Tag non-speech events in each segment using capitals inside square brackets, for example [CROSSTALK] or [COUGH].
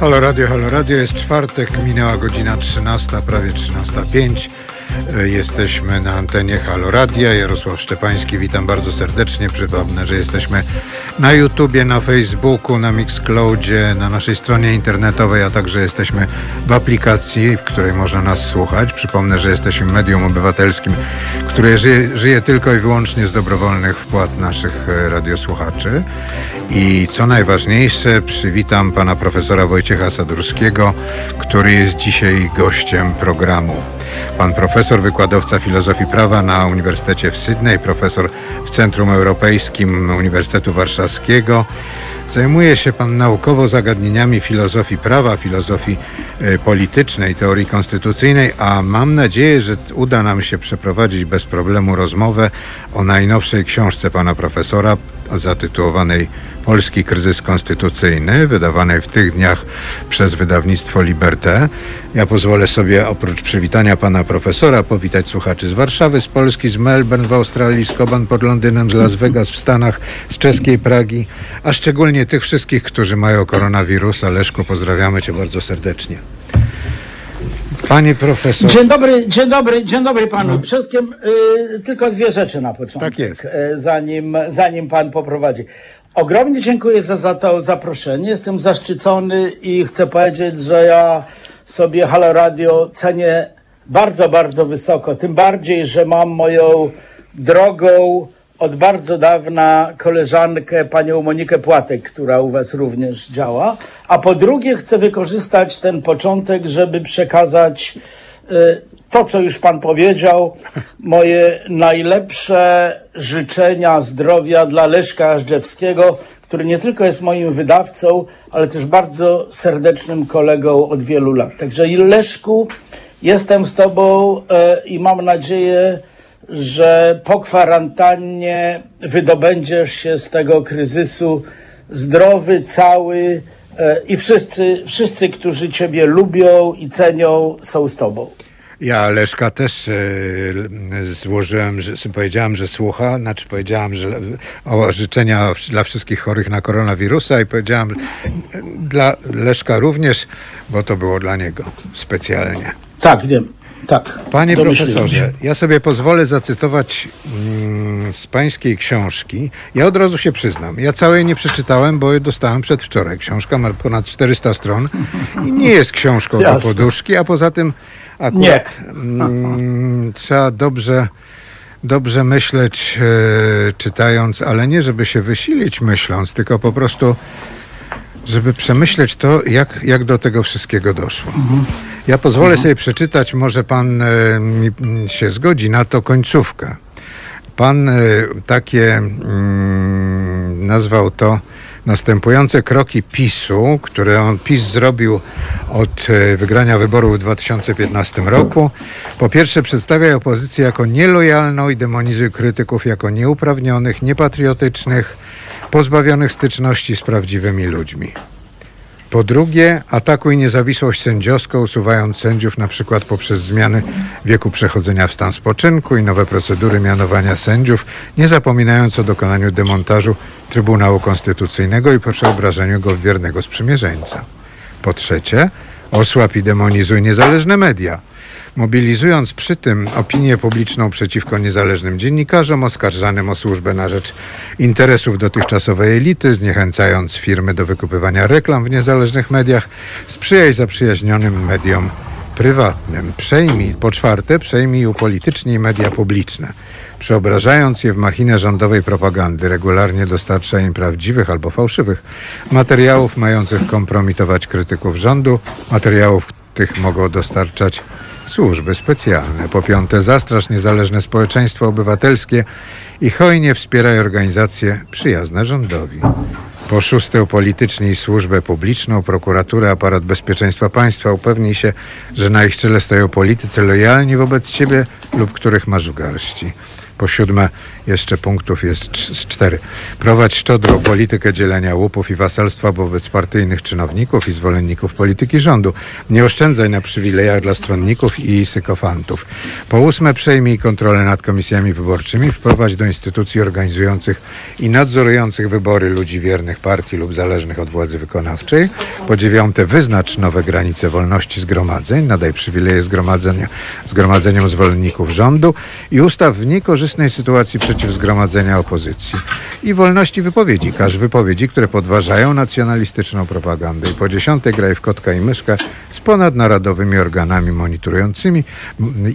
Halo Radio, Halo Radio, jest czwartek, minęła godzina 13, prawie 13.05. Jesteśmy na antenie Halo Radia. Jarosław Szczepański, witam bardzo serdecznie. Przypomnę, że jesteśmy na YouTubie, na Facebooku, na Mixcloudzie, na naszej stronie internetowej, a także jesteśmy w aplikacji, w której można nas słuchać. Przypomnę, że jesteśmy medium obywatelskim, które żyje, żyje tylko i wyłącznie z dobrowolnych wpłat naszych e, radiosłuchaczy. I co najważniejsze, przywitam pana profesora Wojciecha Sadurskiego, który jest dzisiaj gościem programu. Pan profesor, wykładowca filozofii prawa na Uniwersytecie w Sydney, profesor w Centrum Europejskim Uniwersytetu Warszawskiego. Zajmuje się pan naukowo zagadnieniami filozofii prawa, filozofii e, politycznej, teorii konstytucyjnej, a mam nadzieję, że uda nam się przeprowadzić bez problemu rozmowę o najnowszej książce pana profesora zatytułowanej Polski kryzys konstytucyjny, wydawanej w tych dniach przez wydawnictwo Liberté. Ja pozwolę sobie oprócz przywitania pana profesora powitać słuchaczy z Warszawy, z Polski, z Melbourne w Australii, z Koban pod Londynem, z Las Vegas w Stanach, z czeskiej Pragi, a szczególnie tych wszystkich, którzy mają koronawirusa. Leszku, pozdrawiamy cię bardzo serdecznie. Panie profesor. Dzień dobry, dzień dobry, dzień dobry panu. Wszystkim y, tylko dwie rzeczy na początek. Tak jest. Y, zanim, zanim pan poprowadzi. Ogromnie dziękuję za, za to zaproszenie. Jestem zaszczycony i chcę powiedzieć, że ja sobie Halo Radio cenię bardzo, bardzo wysoko. Tym bardziej, że mam moją drogą od bardzo dawna koleżankę, panią Monikę Płatek, która u was również działa. A po drugie chcę wykorzystać ten początek, żeby przekazać y, to, co już pan powiedział, moje najlepsze życzenia zdrowia dla Leszka Ażdżewskiego, który nie tylko jest moim wydawcą, ale też bardzo serdecznym kolegą od wielu lat. Także Leszku, jestem z tobą e, i mam nadzieję, że po kwarantannie wydobędziesz się z tego kryzysu zdrowy, cały e, i wszyscy, wszyscy, którzy ciebie lubią i cenią, są z tobą. Ja Leszka też e, złożyłem, że, powiedziałem, że słucha, znaczy powiedziałem, że o życzenia dla wszystkich chorych na koronawirusa i powiedziałem e, dla Leszka również, bo to było dla niego specjalnie. Tak, wiem. Tak. Panie profesorze, ja sobie pozwolę zacytować mm, z pańskiej książki. Ja od razu się przyznam. Ja całej nie przeczytałem, bo dostałem przedwczoraj. Książka ma ponad 400 stron i nie jest książką do poduszki, a poza tym akurat. Mm, trzeba dobrze dobrze myśleć e, czytając, ale nie żeby się wysilić myśląc, tylko po prostu żeby przemyśleć to, jak, jak do tego wszystkiego doszło. Mhm. Ja pozwolę mhm. sobie przeczytać, może pan e, mi się zgodzi na to końcówkę. Pan e, takie mm, nazwał to następujące kroki PiSu, które on PiS zrobił od e, wygrania wyborów w 2015 roku. Po pierwsze przedstawia opozycję jako nielojalną i demonizuje krytyków jako nieuprawnionych, niepatriotycznych, pozbawionych styczności z prawdziwymi ludźmi. Po drugie, atakuj niezawisłość sędziowską, usuwając sędziów przykład poprzez zmiany wieku przechodzenia w stan spoczynku i nowe procedury mianowania sędziów, nie zapominając o dokonaniu demontażu Trybunału Konstytucyjnego i przeobrażeniu go w wiernego sprzymierzeńca. Po trzecie, osłab i demonizuj niezależne media – mobilizując przy tym opinię publiczną przeciwko niezależnym dziennikarzom oskarżanym o służbę na rzecz interesów dotychczasowej elity, zniechęcając firmy do wykupywania reklam w niezależnych mediach, sprzyjaj zaprzyjaźnionym mediom prywatnym. Przejmij, po czwarte, przejmij upolitycznij media publiczne. Przeobrażając je w machinę rządowej propagandy, regularnie dostarcza im prawdziwych albo fałszywych materiałów mających kompromitować krytyków rządu. Materiałów tych mogą dostarczać służby specjalne. Po piąte, zastraż niezależne społeczeństwo obywatelskie i hojnie wspieraj organizacje przyjazne rządowi. Po szóste, upolitycznij służbę publiczną, prokuraturę, aparat bezpieczeństwa państwa. Upewnij się, że na ich czele stoją politycy lojalni wobec ciebie lub których masz w garści. Po siódme, jeszcze punktów jest z cztery. Prowadź szczodrą politykę dzielenia łupów i wasalstwa wobec partyjnych czynowników i zwolenników polityki rządu. Nie oszczędzaj na przywilejach dla stronników i sykofantów. Po ósme, przejmij kontrolę nad komisjami wyborczymi. Wprowadź do instytucji organizujących i nadzorujących wybory ludzi wiernych partii lub zależnych od władzy wykonawczej. Po dziewiąte, wyznacz nowe granice wolności zgromadzeń. Nadaj przywileje zgromadzeniom zwolenników rządu i ustaw w niekorzystnej sytuacji przeciw zgromadzenia opozycji. I wolności wypowiedzi. Każ wypowiedzi, które podważają nacjonalistyczną propagandę. I po dziesiąte, graj w kotka i myszkę z ponadnarodowymi organami monitorującymi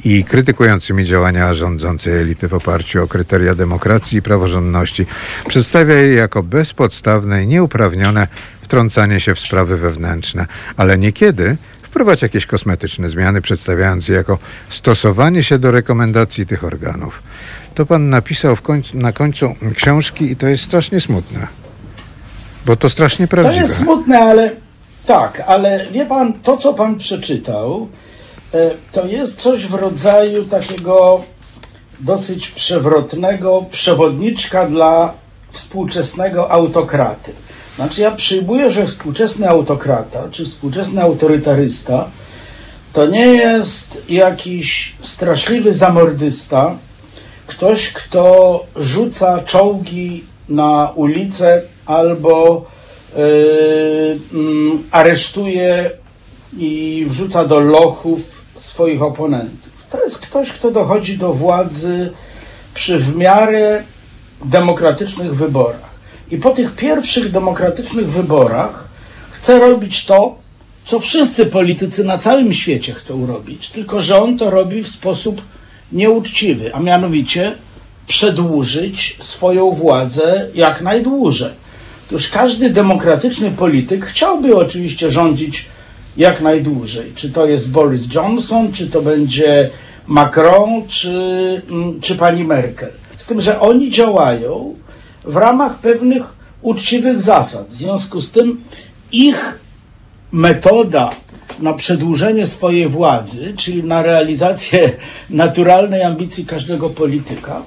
i krytykującymi działania rządzącej elity w oparciu o kryteria demokracji i praworządności. Przedstawia je jako bezpodstawne i nieuprawnione wtrącanie się w sprawy wewnętrzne, ale niekiedy wprowadź jakieś kosmetyczne zmiany, przedstawiając je jako stosowanie się do rekomendacji tych organów. To pan napisał końcu, na końcu książki i to jest strasznie smutne. Bo to strasznie To prawdziwe. jest smutne, ale tak, ale wie pan, to co pan przeczytał, e, to jest coś w rodzaju takiego dosyć przewrotnego przewodniczka dla współczesnego autokraty. Znaczy ja przyjmuję, że współczesny autokrata, czy współczesny autorytarysta, to nie jest jakiś straszliwy zamordysta, ktoś, kto rzuca czołgi na ulicę albo yy, aresztuje i wrzuca do lochów swoich oponentów. To jest ktoś, kto dochodzi do władzy przy w miarę demokratycznych wyborach. I po tych pierwszych demokratycznych wyborach chce robić to, co wszyscy politycy na całym świecie chcą robić, tylko że on to robi w sposób nieuczciwy, a mianowicie przedłużyć swoją władzę jak najdłużej. Otóż każdy demokratyczny polityk chciałby oczywiście rządzić jak najdłużej. Czy to jest Boris Johnson, czy to będzie Macron, czy, mm, czy pani Merkel. Z tym, że oni działają w ramach pewnych uczciwych zasad. W związku z tym ich metoda na przedłużenie swojej władzy, czyli na realizację naturalnej ambicji każdego polityka,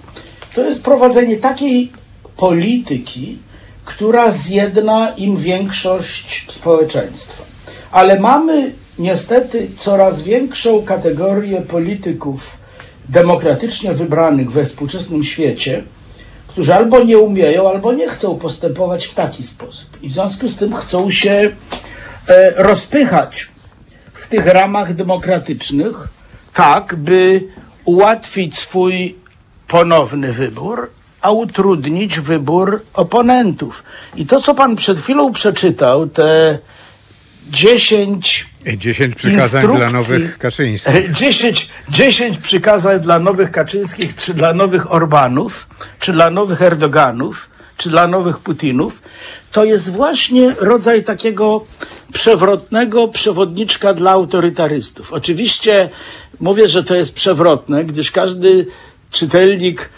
to jest prowadzenie takiej polityki, która zjedna im większość społeczeństwa. Ale mamy niestety coraz większą kategorię polityków demokratycznie wybranych we współczesnym świecie, którzy albo nie umieją, albo nie chcą postępować w taki sposób. I w związku z tym chcą się e, rozpychać tych ramach demokratycznych, tak by ułatwić swój ponowny wybór, a utrudnić wybór oponentów. I to, co pan przed chwilą przeczytał, te 10 10 przykazań dla nowych Kaczyńskich. 10, 10 przykazań dla nowych Kaczyńskich, czy dla nowych Orbanów, czy dla nowych Erdoganów, czy dla nowych Putinów, to jest właśnie rodzaj takiego przewrotnego przewodniczka dla autorytarystów. Oczywiście mówię, że to jest przewrotne, gdyż każdy czytelnik,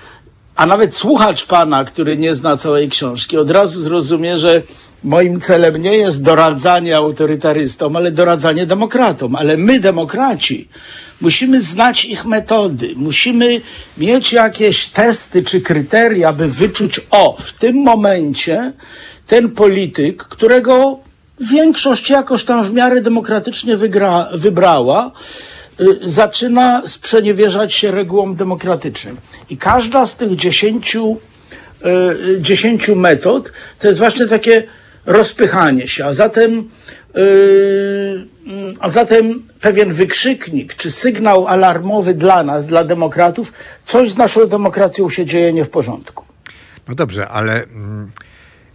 a nawet słuchacz pana, który nie zna całej książki, od razu zrozumie, że moim celem nie jest doradzanie autorytarystom, ale doradzanie demokratom. Ale my, demokraci, musimy znać ich metody, musimy mieć jakieś testy czy kryteria, by wyczuć, o, w tym momencie ten polityk, którego większość jakoś tam w miarę demokratycznie wygra, wybrała, zaczyna sprzeniewierzać się regułom demokratycznym. I każda z tych dziesięciu, y, dziesięciu metod to jest właśnie takie rozpychanie się, a zatem, yy, a zatem pewien wykrzyknik czy sygnał alarmowy dla nas, dla demokratów, coś z naszą demokracją się dzieje nie w porządku. No dobrze, ale mm,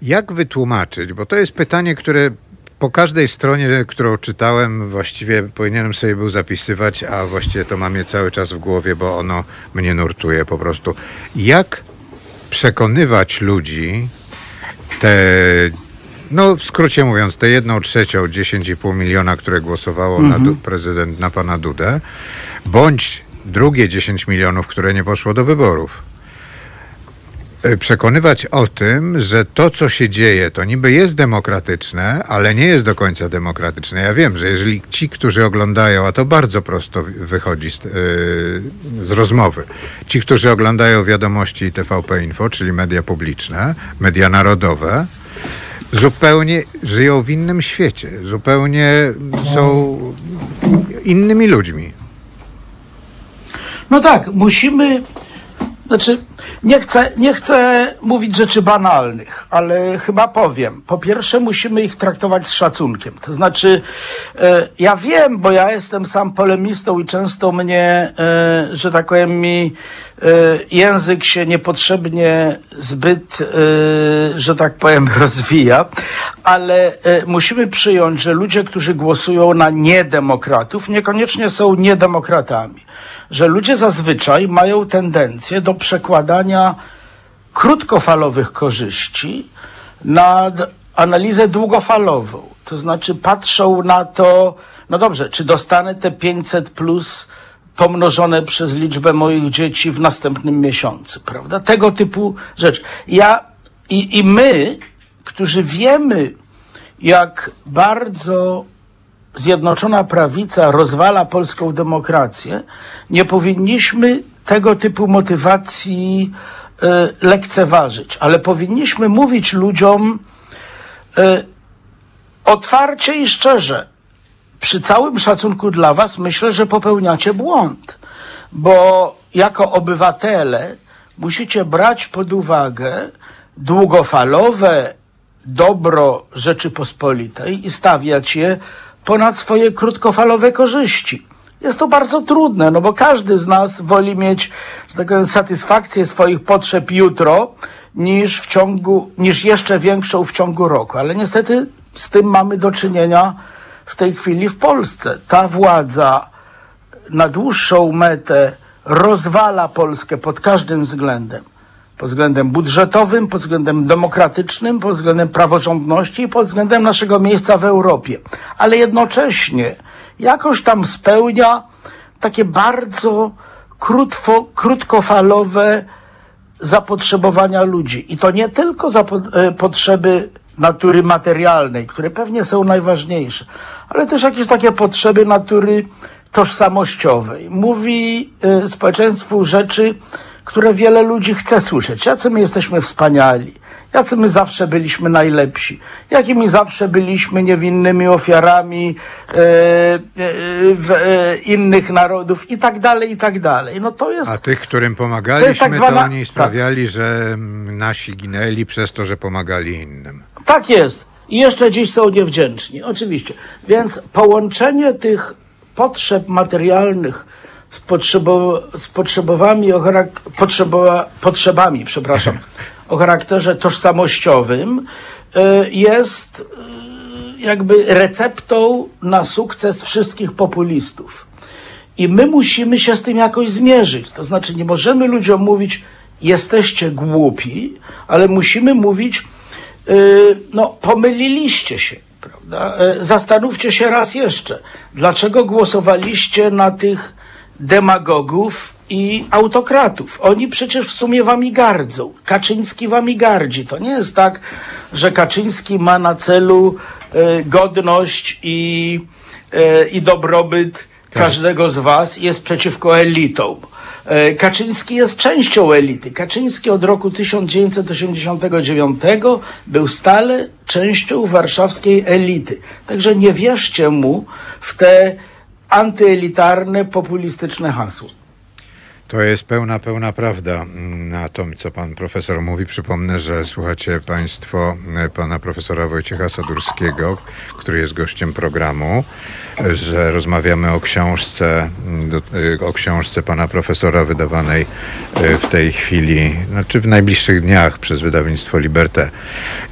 jak wytłumaczyć, bo to jest pytanie, które po każdej stronie, którą czytałem, właściwie powinienem sobie był zapisywać, a właściwie to mam je cały czas w głowie, bo ono mnie nurtuje po prostu. Jak przekonywać ludzi, te, no w skrócie mówiąc, te jedną trzecią, 10,5 miliona, które głosowało na Du- prezydent, na pana Dudę, bądź drugie 10 milionów, które nie poszło do wyborów. Y, przekonywać o tym, że to, co się dzieje, to niby jest demokratyczne, ale nie jest do końca demokratyczne. Ja wiem, że jeżeli ci, którzy oglądają, a to bardzo prosto wychodzi z, yy, z rozmowy, ci, którzy oglądają wiadomości TVP Info, czyli media publiczne, media narodowe, zupełnie żyją w innym świecie, zupełnie są innymi ludźmi. No tak, musimy. Znaczy, nie chcę, nie chcę mówić rzeczy banalnych, ale chyba powiem. Po pierwsze, musimy ich traktować z szacunkiem. To znaczy, e, ja wiem, bo ja jestem sam polemistą i często mnie, e, że tak powiem, mi język się niepotrzebnie zbyt, e, że tak powiem, [LAUGHS] rozwija, ale e, musimy przyjąć, że ludzie, którzy głosują na niedemokratów, niekoniecznie są niedemokratami że ludzie zazwyczaj mają tendencję do przekładania krótkofalowych korzyści nad analizę długofalową. To znaczy patrzą na to, no dobrze, czy dostanę te 500 plus pomnożone przez liczbę moich dzieci w następnym miesiącu, prawda? Tego typu rzecz. Ja i, i my, którzy wiemy, jak bardzo Zjednoczona Prawica rozwala polską demokrację, nie powinniśmy tego typu motywacji y, lekceważyć, ale powinniśmy mówić ludziom y, otwarcie i szczerze. Przy całym szacunku dla Was myślę, że popełniacie błąd, bo jako obywatele musicie brać pod uwagę długofalowe dobro Rzeczypospolitej i stawiać je ponad swoje krótkofalowe korzyści. Jest to bardzo trudne, no bo każdy z nas woli mieć, że tak powiem, satysfakcję swoich potrzeb jutro niż w ciągu, niż jeszcze większą w ciągu roku. Ale niestety z tym mamy do czynienia w tej chwili w Polsce. Ta władza na dłuższą metę rozwala Polskę pod każdym względem pod względem budżetowym, pod względem demokratycznym, pod względem praworządności i pod względem naszego miejsca w Europie. Ale jednocześnie jakoś tam spełnia takie bardzo krótko, krótkofalowe zapotrzebowania ludzi. I to nie tylko za e, potrzeby natury materialnej, które pewnie są najważniejsze, ale też jakieś takie potrzeby natury tożsamościowej. Mówi y, społeczeństwu rzeczy, które wiele ludzi chce słyszeć. Jacy my jesteśmy wspaniali, jacy my zawsze byliśmy najlepsi, jakimi zawsze byliśmy niewinnymi ofiarami e, e, e, innych narodów i tak dalej, i tak dalej. No to jest... A tych, którym pomagaliśmy, to, jest tak zwana... to oni sprawiali, tak. że nasi ginęli przez to, że pomagali innym. Tak jest. I jeszcze dziś są niewdzięczni, oczywiście. Więc połączenie tych potrzeb materialnych z, potrzebo, z potrzebami, potrzeba, potrzebami, przepraszam, [LAUGHS] o charakterze tożsamościowym y, jest y, jakby receptą na sukces wszystkich populistów. I my musimy się z tym jakoś zmierzyć. To znaczy, nie możemy ludziom mówić, jesteście głupi, ale musimy mówić, yy, no, pomyliliście się, prawda? Zastanówcie się raz jeszcze, dlaczego głosowaliście na tych demagogów i autokratów. Oni przecież w sumie wami gardzą. Kaczyński wami gardzi. To nie jest tak, że Kaczyński ma na celu e, godność i, e, i dobrobyt tak. każdego z was jest przeciwko elitom. E, Kaczyński jest częścią elity. Kaczyński od roku 1989 był stale częścią warszawskiej elity. Także nie wierzcie mu w te antyelitarne, populistyczne hasło. To jest pełna, pełna prawda na to, co pan profesor mówi. Przypomnę, że słuchacie państwo e, pana profesora Wojciecha Sadurskiego, który jest gościem programu, że rozmawiamy o książce, e, o książce pana profesora wydawanej e, w tej chwili, znaczy w najbliższych dniach przez wydawnictwo Liberté.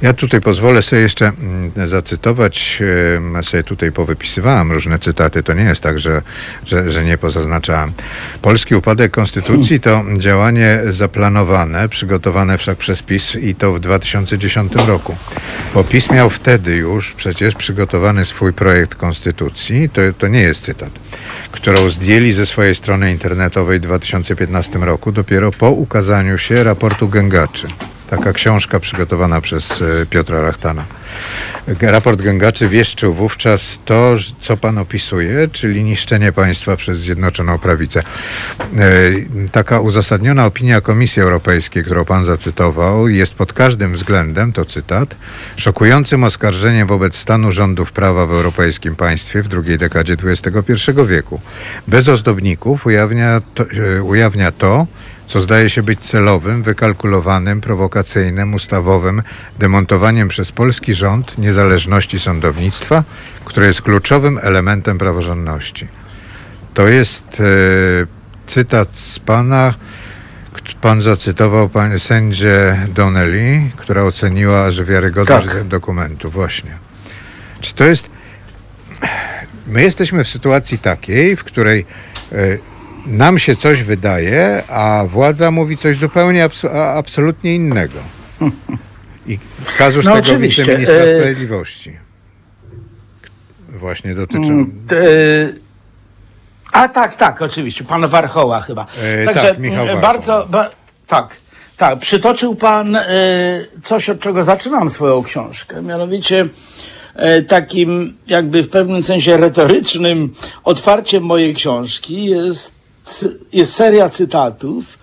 Ja tutaj pozwolę sobie jeszcze zacytować, ja sobie tutaj powypisywałem różne cytaty. To nie jest tak, że, że, że nie pozaznaczałem. Polski upadek konstytucji to działanie zaplanowane, przygotowane wszak przez PiS i to w 2010 roku. Bo PiS miał wtedy już przecież przygotowany swój projekt konstytucji, to, to nie jest cytat, którą zdjęli ze swojej strony internetowej w 2015 roku dopiero po ukazaniu się raportu Gęgaczy. Taka książka przygotowana przez e, Piotra Rachtana. Raport Gęgaczy wieszczył wówczas to, co pan opisuje, czyli niszczenie państwa przez Zjednoczoną Prawicę. E, Taka uzasadniona opinia Komisji Europejskiej, którą pan zacytował, jest pod każdym względem, to cytat, szokującym oskarżeniem wobec stanu rządów prawa w europejskim państwie w drugiej dekadzie XXI wieku. Bez ozdobników ujawnia to, e, ujawnia to co zdaje się być celowym, wykalkulowanym, prowokacyjnym, ustawowym demontowaniem przez polski rząd niezależności sądownictwa, które jest kluczowym elementem praworządności. To jest e, cytat z pana, pan zacytował pan, sędzię Donnelly, która oceniła, że wiarygodność Tak. dokumentu. Właśnie. Czy to jest... My jesteśmy w sytuacji takiej, w której e, nam się coś wydaje, a władza mówi coś zupełnie absu- a- absolutnie innego. I kazus No tego wiceministra e, sprawiedliwości właśnie dotyczy... Mm, t- A tak, tak, oczywiście. Pan Warchoła chyba. E, Także tak, Michał mm, Warchoł. bardzo. Ba, tak, tak. Przytoczył pan e, coś, od czego zaczynam swoją książkę. Mianowicie e, takim jakby w pewnym sensie retorycznym otwarciem mojej książki jest, jest seria cytatów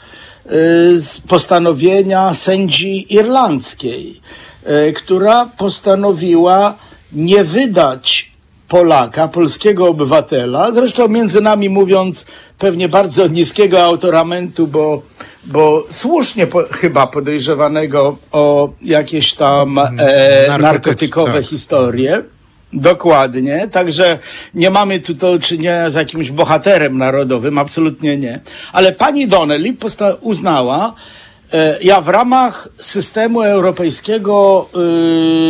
e, z postanowienia sędzi irlandzkiej, e, która postanowiła nie wydać Polaka, polskiego obywatela, zresztą między nami mówiąc pewnie bardzo niskiego autoramentu, bo, bo słusznie po, chyba podejrzewanego o jakieś tam e, Narkotycz- narkotykowe tak. historie. Dokładnie, także nie mamy tu do czynienia z jakimś bohaterem narodowym, absolutnie nie. Ale pani Donnelly uznała, e, ja w ramach systemu europejskiego y,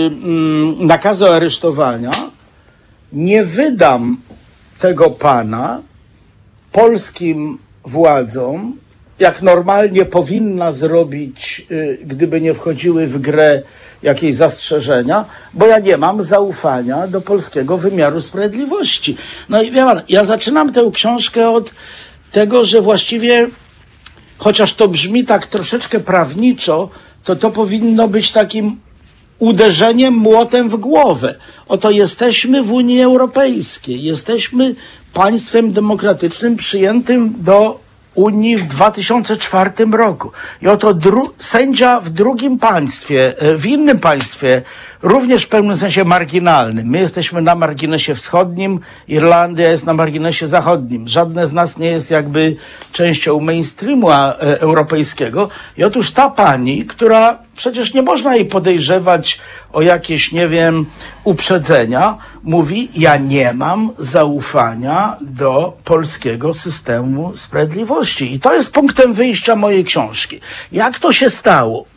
mm, nakazu aresztowania nie wydam tego pana polskim władzom, jak normalnie powinna zrobić, y, gdyby nie wchodziły w grę jakieś zastrzeżenia, bo ja nie mam zaufania do polskiego wymiaru sprawiedliwości. No i wie pan, ja zaczynam tę książkę od tego, że właściwie chociaż to brzmi tak troszeczkę prawniczo, to to powinno być takim uderzeniem młotem w głowę. Oto jesteśmy w Unii Europejskiej, jesteśmy państwem demokratycznym przyjętym do Unii w 2004 roku. I oto sędzia w drugim państwie, e, w innym państwie, również w pewnym sensie marginalnym. My jesteśmy na marginesie wschodnim, Irlandia jest na marginesie zachodnim. Żadne z nas nie jest jakby częścią mainstreamu e, europejskiego. I otóż ta pani, która przecież nie można jej podejrzewać o jakieś, nie wiem, uprzedzenia, mówi: Ja nie mam zaufania do polskiego systemu sprawiedliwości. I to jest punktem wyjścia mojej książki. Jak to się stało?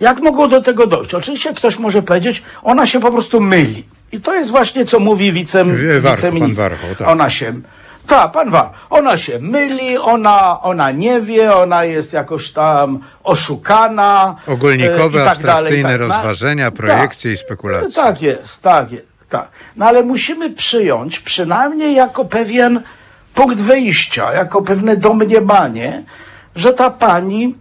Jak mogło do tego dojść? Oczywiście ktoś może powiedzieć, ona się po prostu myli. I to jest właśnie, co mówi wice, Warchoł, pan wiceminister. Warchoł, tak. Ona się... Tak, pan War. Ona się myli, ona, ona nie wie, ona jest jakoś tam oszukana. e, Ogólnikowe, i tak dalej, tak. Rozważenia, projekcje i spekulacje. Tak jest, tak jest, tak. No ale musimy przyjąć przynajmniej jako pewien punkt wyjścia, jako pewne domniemanie, że ta pani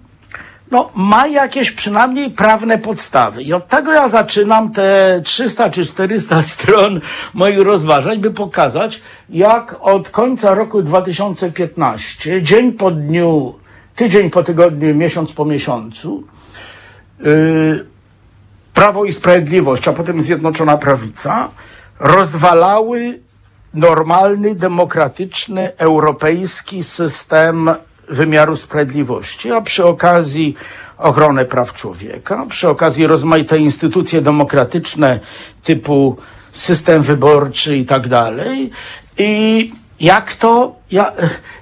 no, ma jakieś przynajmniej prawne podstawy. I od tego ja zaczynam te 300 czy 400 [LAUGHS] stron moich rozważań, by pokazać, jak od końca roku 2015, dzień po dniu, tydzień po tygodniu, miesiąc po miesiącu, yy, Prawo i Sprawiedliwość, a potem Zjednoczona Prawica, rozwalały normalny, demokratyczny, europejski system wymiaru sprawiedliwości, a przy okazji ochronę praw człowieka, przy okazji rozmaite instytucje demokratyczne typu system wyborczy i tak dalej. I jak to, jak,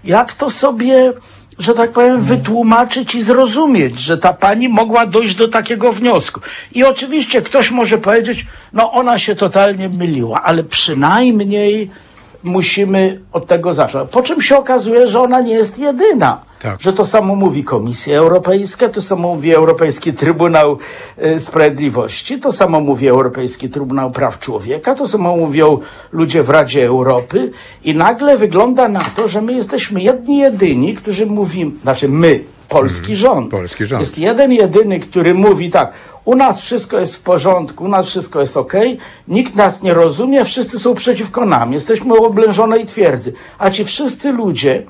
jak to sobie, że tak powiem, wytłumaczyć i zrozumieć, że ta pani mogła dojść do takiego wniosku. I oczywiście ktoś może powiedzieć, no ona się totalnie myliła, ale przynajmniej musimy od tego zacząć. Po czym się okazuje, że ona nie jest jedyna. Tak. Że to samo mówi Komisja Europejska, to samo mówi Europejski Trybunał y, Sprawiedliwości, to samo mówi Europejski Trybunał Praw Człowieka, to samo mówią ludzie w Radzie Europy i nagle wygląda na to, że my jesteśmy jedni jedyni, którzy mówimy, znaczy my, polski rząd. polski rząd. Jest jeden jedyny, który mówi tak, u nas wszystko jest w porządku, u nas wszystko jest ok, nikt nas nie rozumie, wszyscy są przeciwko nam, jesteśmy oblężonej twierdzy. A ci wszyscy ludzie,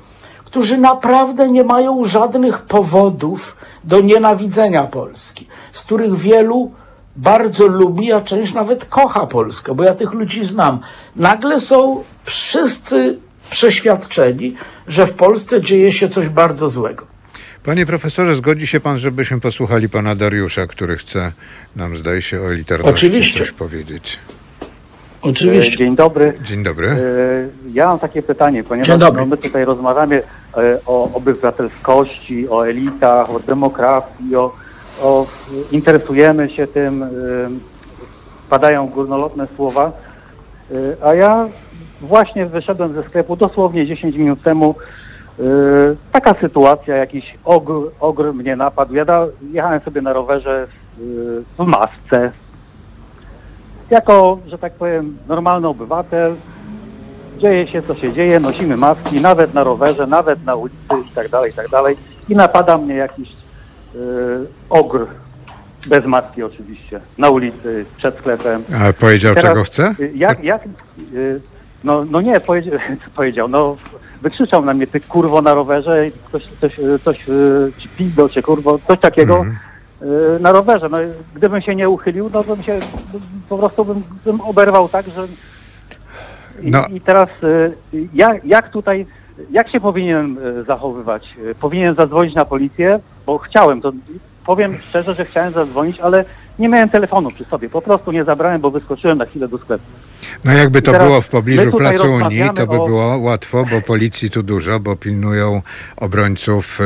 którzy naprawdę nie mają żadnych powodów do nienawidzenia Polski, z których wielu bardzo lubi, a część nawet kocha Polskę, bo ja tych ludzi znam. Nagle są wszyscy przeświadczeni, że w Polsce dzieje się coś bardzo złego. Panie profesorze, zgodzi się pan, żebyśmy posłuchali pana Dariusza, który chce nam, zdaje się, o elitarności Oczywiście. coś powiedzieć. Oczywiście. E, Dzień dobry. Dzień dobry. E, Ja mam takie pytanie, ponieważ Dzień dobry. no, my tutaj rozmawiamy e, o obywatelskości, o elitach, o demokracji, o, o interesujemy się tym, padają górnolotne słowa, a ja właśnie wyszedłem ze sklepu dosłownie 10 minut temu. E, Taka sytuacja, jakiś ogr, ogr mnie napadł. Ja da, jechałem sobie na rowerze w, w masce, jako, że tak powiem, normalny obywatel, dzieje się co się dzieje, nosimy maski, nawet na rowerze, nawet na ulicy i tak dalej, i tak dalej. I napada mnie jakiś y, ogr, bez maski oczywiście, na ulicy, przed sklepem. A powiedział, Teraz, czego chce? y, Jak, jak, no, no nie, powiedział, [LAUGHS] powiedział, no wykrzyczał na mnie, ty kurwo na rowerze, i coś, coś, coś y, ci pizdo cię kurwo, coś takiego Mhm. y, na rowerze. No, gdybym się nie uchylił, no bym się, po prostu bym, bym oberwał tak, że i, No. i teraz y, jak, jak tutaj, jak się powinienem zachowywać? Powinien zadzwonić na policję, bo chciałem, to powiem szczerze, że chciałem zadzwonić, ale nie miałem telefonu przy sobie, po prostu nie zabrałem, bo wyskoczyłem na chwilę do sklepu. No jakby to było w pobliżu Placu Unii, to by o- było łatwo, bo policji tu dużo, bo pilnują obrońców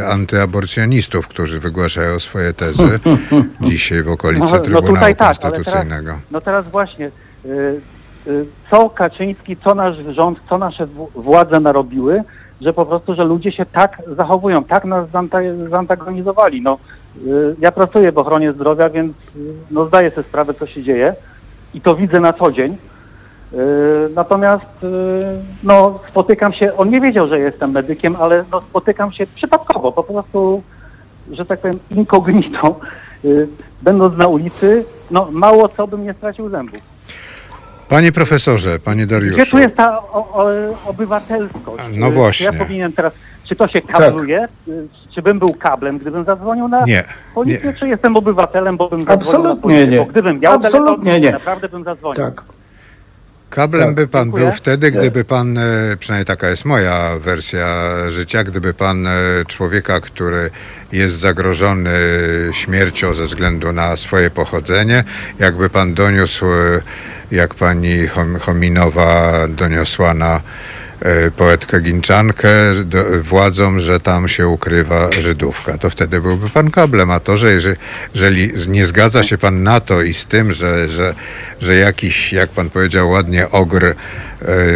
e, antyaborcjonistów, którzy wygłaszają swoje tezy [LAUGHS] dzisiaj w okolicy No, no Trybunału tutaj tak, Konstytucyjnego. teraz, no teraz właśnie, y, y, co Kaczyński, co nasz rząd, co nasze w- władze narobiły, że po prostu, że ludzie się tak zachowują, tak nas zanta- zantagonizowali. No, y, ja pracuję w ochronie zdrowia, więc y, no, zdaję sobie sprawę, co się dzieje i to widzę na co dzień. Y, Natomiast y, no, spotykam się, on nie wiedział, że jestem medykiem, ale no, spotykam się przypadkowo, po prostu, że tak powiem, incognito, y, będąc na ulicy, no mało co bym nie stracił zębów. Panie profesorze, panie Dariuszu. Gdzie tu jest ta o, o, obywatelskość? No właśnie. Ja powinienem teraz, czy to się kabluje, y, czy bym był kablem, gdybym zadzwonił na Nie, policję, nie. czy jestem obywatelem, bo bym zadzwonił na Absolutnie policję? nie. Bo gdybym miał Absolutnie telefon, nie. naprawdę bym zadzwonił. Tak. Kablem Tak, by pan dziękuję. był wtedy, gdyby pan, e, przynajmniej taka jest moja wersja życia, gdyby pan e, człowieka, który jest zagrożony śmiercią ze względu na swoje pochodzenie, jakby pan doniósł, e, jak pani Chominowa doniosła na poetkę Ginczankę władzom, że tam się ukrywa Żydówka, to wtedy byłby pan kablem, a to, że jeżeli, jeżeli nie zgadza się pan na to i z tym, że, że, że jakiś, jak pan powiedział ładnie, ogr e,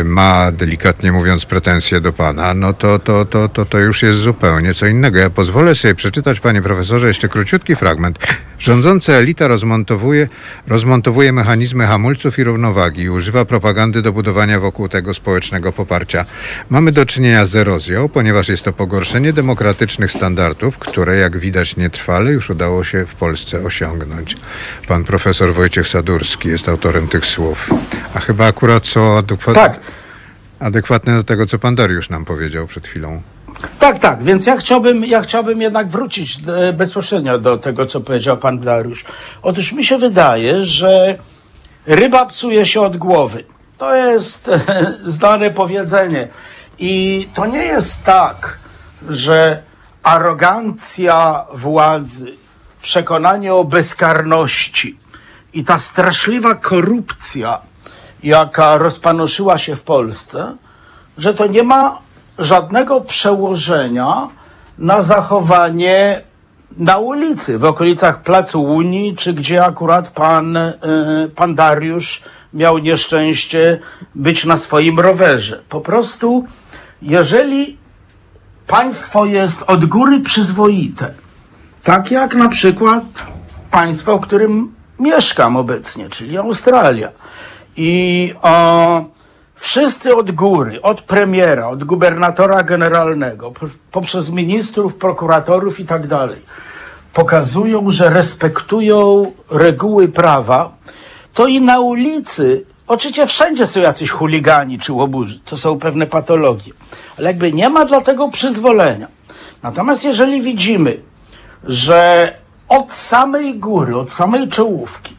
ma, delikatnie mówiąc, pretensje do pana, no to, to, to, to, to już jest zupełnie co innego. Ja pozwolę sobie przeczytać, panie profesorze, jeszcze króciutki fragment. Rządząca elita rozmontowuje, rozmontowuje mechanizmy hamulców i równowagi i używa propagandy do budowania wokół tego społecznego poparcia. Mamy do czynienia z erozją, ponieważ jest to pogorszenie demokratycznych standardów, które, jak widać, nietrwale już udało się w Polsce osiągnąć. Pan profesor Wojciech Sadurski jest autorem tych słów. A chyba akurat są adekwatne, Tak. adekwatne do tego, co pan Dariusz nam powiedział przed chwilą. Tak, tak, więc ja chciałbym, ja chciałbym jednak wrócić e, bezpośrednio do tego, co powiedział pan Dariusz. Otóż mi się wydaje, że ryba psuje się od głowy. To jest e, [LAUGHS] znane powiedzenie. I to nie jest tak, że arogancja władzy, przekonanie o bezkarności i ta straszliwa korupcja, jaka rozpanoszyła się w Polsce, że to nie ma żadnego przełożenia na zachowanie na ulicy, w okolicach Placu Unii, czy gdzie akurat pan, e, pan Dariusz miał nieszczęście być na swoim rowerze. Po prostu, jeżeli państwo jest od góry przyzwoite, tak jak na przykład państwo, w którym mieszkam obecnie, czyli Australia. I o, wszyscy od góry, od premiera, od gubernatora generalnego, po- poprzez ministrów, prokuratorów i tak dalej, pokazują, że respektują reguły prawa, to i na ulicy, oczywiście wszędzie są jacyś chuligani czy łobuzy, to są pewne patologie, ale jakby nie ma dla tego przyzwolenia. Natomiast jeżeli widzimy, że od samej góry, od samej czołówki,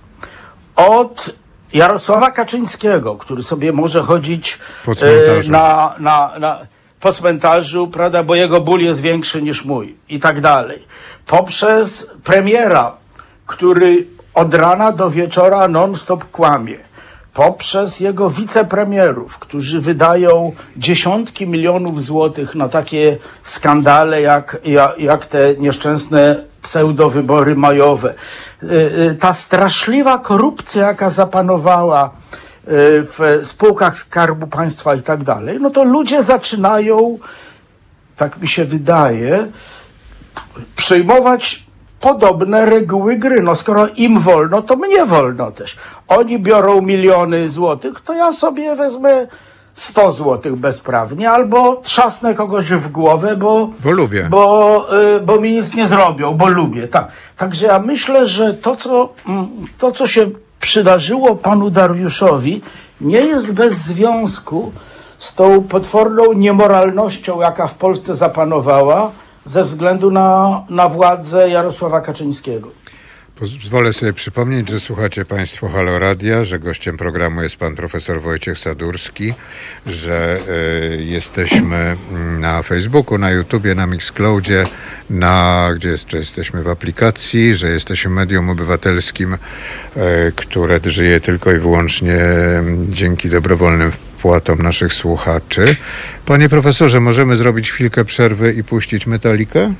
od Jarosława Kaczyńskiego, który sobie może chodzić Po cmentarzu. e, na, na, na, po cmentarzu, prawda, bo jego ból jest większy niż mój i tak dalej. Poprzez premiera, który od rana do wieczora non-stop kłamie. Poprzez jego wicepremierów, którzy wydają dziesiątki milionów złotych na takie skandale, jak, jak, jak te nieszczęsne pseudowybory majowe. Y, y, Ta straszliwa korupcja, jaka zapanowała y, w spółkach Skarbu Państwa i tak dalej, no to ludzie zaczynają, tak mi się wydaje, przyjmować podobne reguły gry. No skoro im wolno, to mnie wolno też. Oni biorą miliony złotych, to ja sobie wezmę 100 złotych bezprawnie, albo trzasnę kogoś w głowę, bo, Bo lubię. Bo, y, bo mi nic nie zrobią, bo lubię. Tak. Także ja myślę, że to co, mm, to, co się przydarzyło panu Dariuszowi, nie jest bez związku z tą potworną niemoralnością, jaka w Polsce zapanowała ze względu na, na władzę Jarosława Kaczyńskiego. Pozwolę sobie przypomnieć, że słuchacie Państwo Halo Radia, że gościem programu jest Pan Profesor Wojciech Sadurski, że y, jesteśmy mm, na Facebooku, na YouTubie, na Mixcloudzie, na, gdzie jeszcze jesteśmy w aplikacji, że jesteśmy medium obywatelskim, y, które żyje tylko i wyłącznie mm, dzięki dobrowolnym wpłatom naszych słuchaczy. Panie Profesorze, możemy zrobić chwilkę przerwy i puścić Metalikę?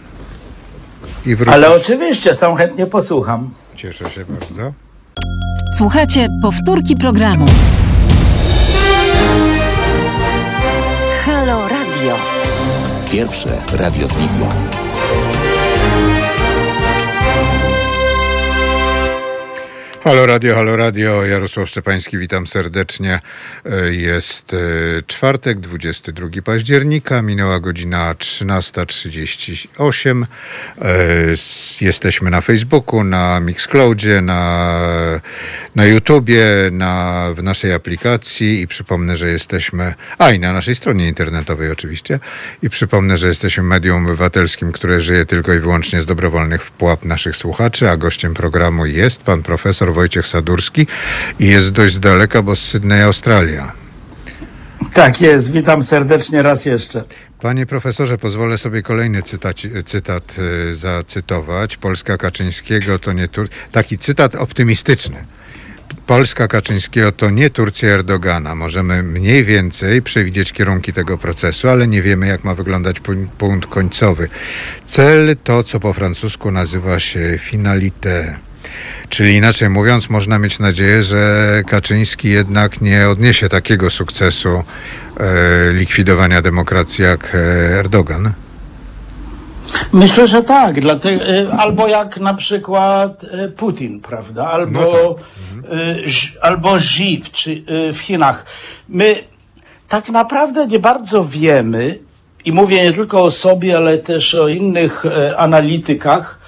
I wrócić. Ale oczywiście, sam chętnie posłucham. Cieszę się bardzo. Słuchajcie powtórki programu. Halo Radio. Pierwsze radio z wizją. Halo Radio, halo Radio, Jarosław Szczepański, witam serdecznie. E, Jest e, czwartek, 22 października, minęła godzina 13.38. E, Jesteśmy na Facebooku, na Mixcloudzie, na, na YouTubie, na, w naszej aplikacji i przypomnę, że jesteśmy, a i na naszej stronie internetowej oczywiście i przypomnę, że jesteśmy medium obywatelskim, które żyje tylko i wyłącznie z dobrowolnych wpłat naszych słuchaczy, a gościem programu jest pan profesor Wojciech Sadurski i jest dość z daleka, bo z Sydney, Australia. Tak jest, witam serdecznie raz jeszcze. Panie profesorze, pozwolę sobie kolejny cytat, cytat y, zacytować. Polska Kaczyńskiego to nie Tur... Taki cytat optymistyczny. Polska Kaczyńskiego to nie Turcja Erdogana. Możemy mniej więcej przewidzieć kierunki tego procesu, ale nie wiemy, jak ma wyglądać pu- punkt końcowy. Cel to, co po francusku nazywa się finalité. Czyli inaczej mówiąc, można mieć nadzieję, że Kaczyński jednak nie odniesie takiego sukcesu e, likwidowania demokracji jak e, Erdogan. Myślę, że tak. Dlatego, y, albo jak na przykład Putin, prawda? Albo, y, Ż- albo Xi w, czy, w Chinach. My tak naprawdę nie bardzo wiemy, i mówię nie tylko o sobie, ale też o innych e, analitykach,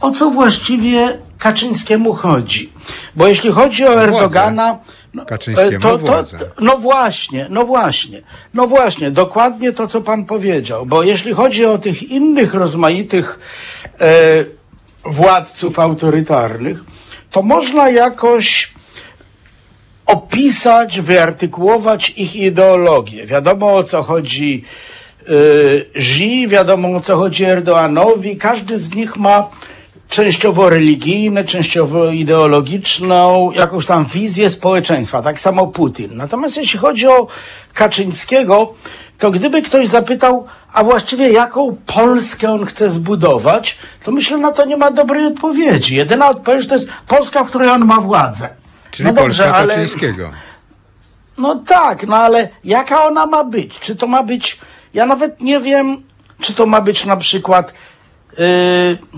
o co właściwie Kaczyńskiemu chodzi. Bo jeśli chodzi o Erdogana, no, Kaczyńskiemu e, to, to, no właśnie, no właśnie, no właśnie, dokładnie to, co pan powiedział, bo jeśli chodzi o tych innych rozmaitych e, władców autorytarnych, to można jakoś opisać, wyartykułować ich ideologię. Wiadomo o co chodzi y, Xi, wiadomo o co chodzi Erdoanowi. Każdy z nich ma częściowo religijne, częściowo ideologiczną, jakąś tam wizję społeczeństwa. Tak samo Putin. Natomiast jeśli chodzi o Kaczyńskiego, to gdyby ktoś zapytał, a właściwie jaką Polskę on chce zbudować, to myślę, na to nie ma dobrej odpowiedzi. Jedyna odpowiedź to jest Polska, w której on ma władzę. Czyli Polska Kaczyńskiego. No tak, no ale jaka ona ma być? Czy to ma być, ja nawet nie wiem, czy to ma być na przykład yy,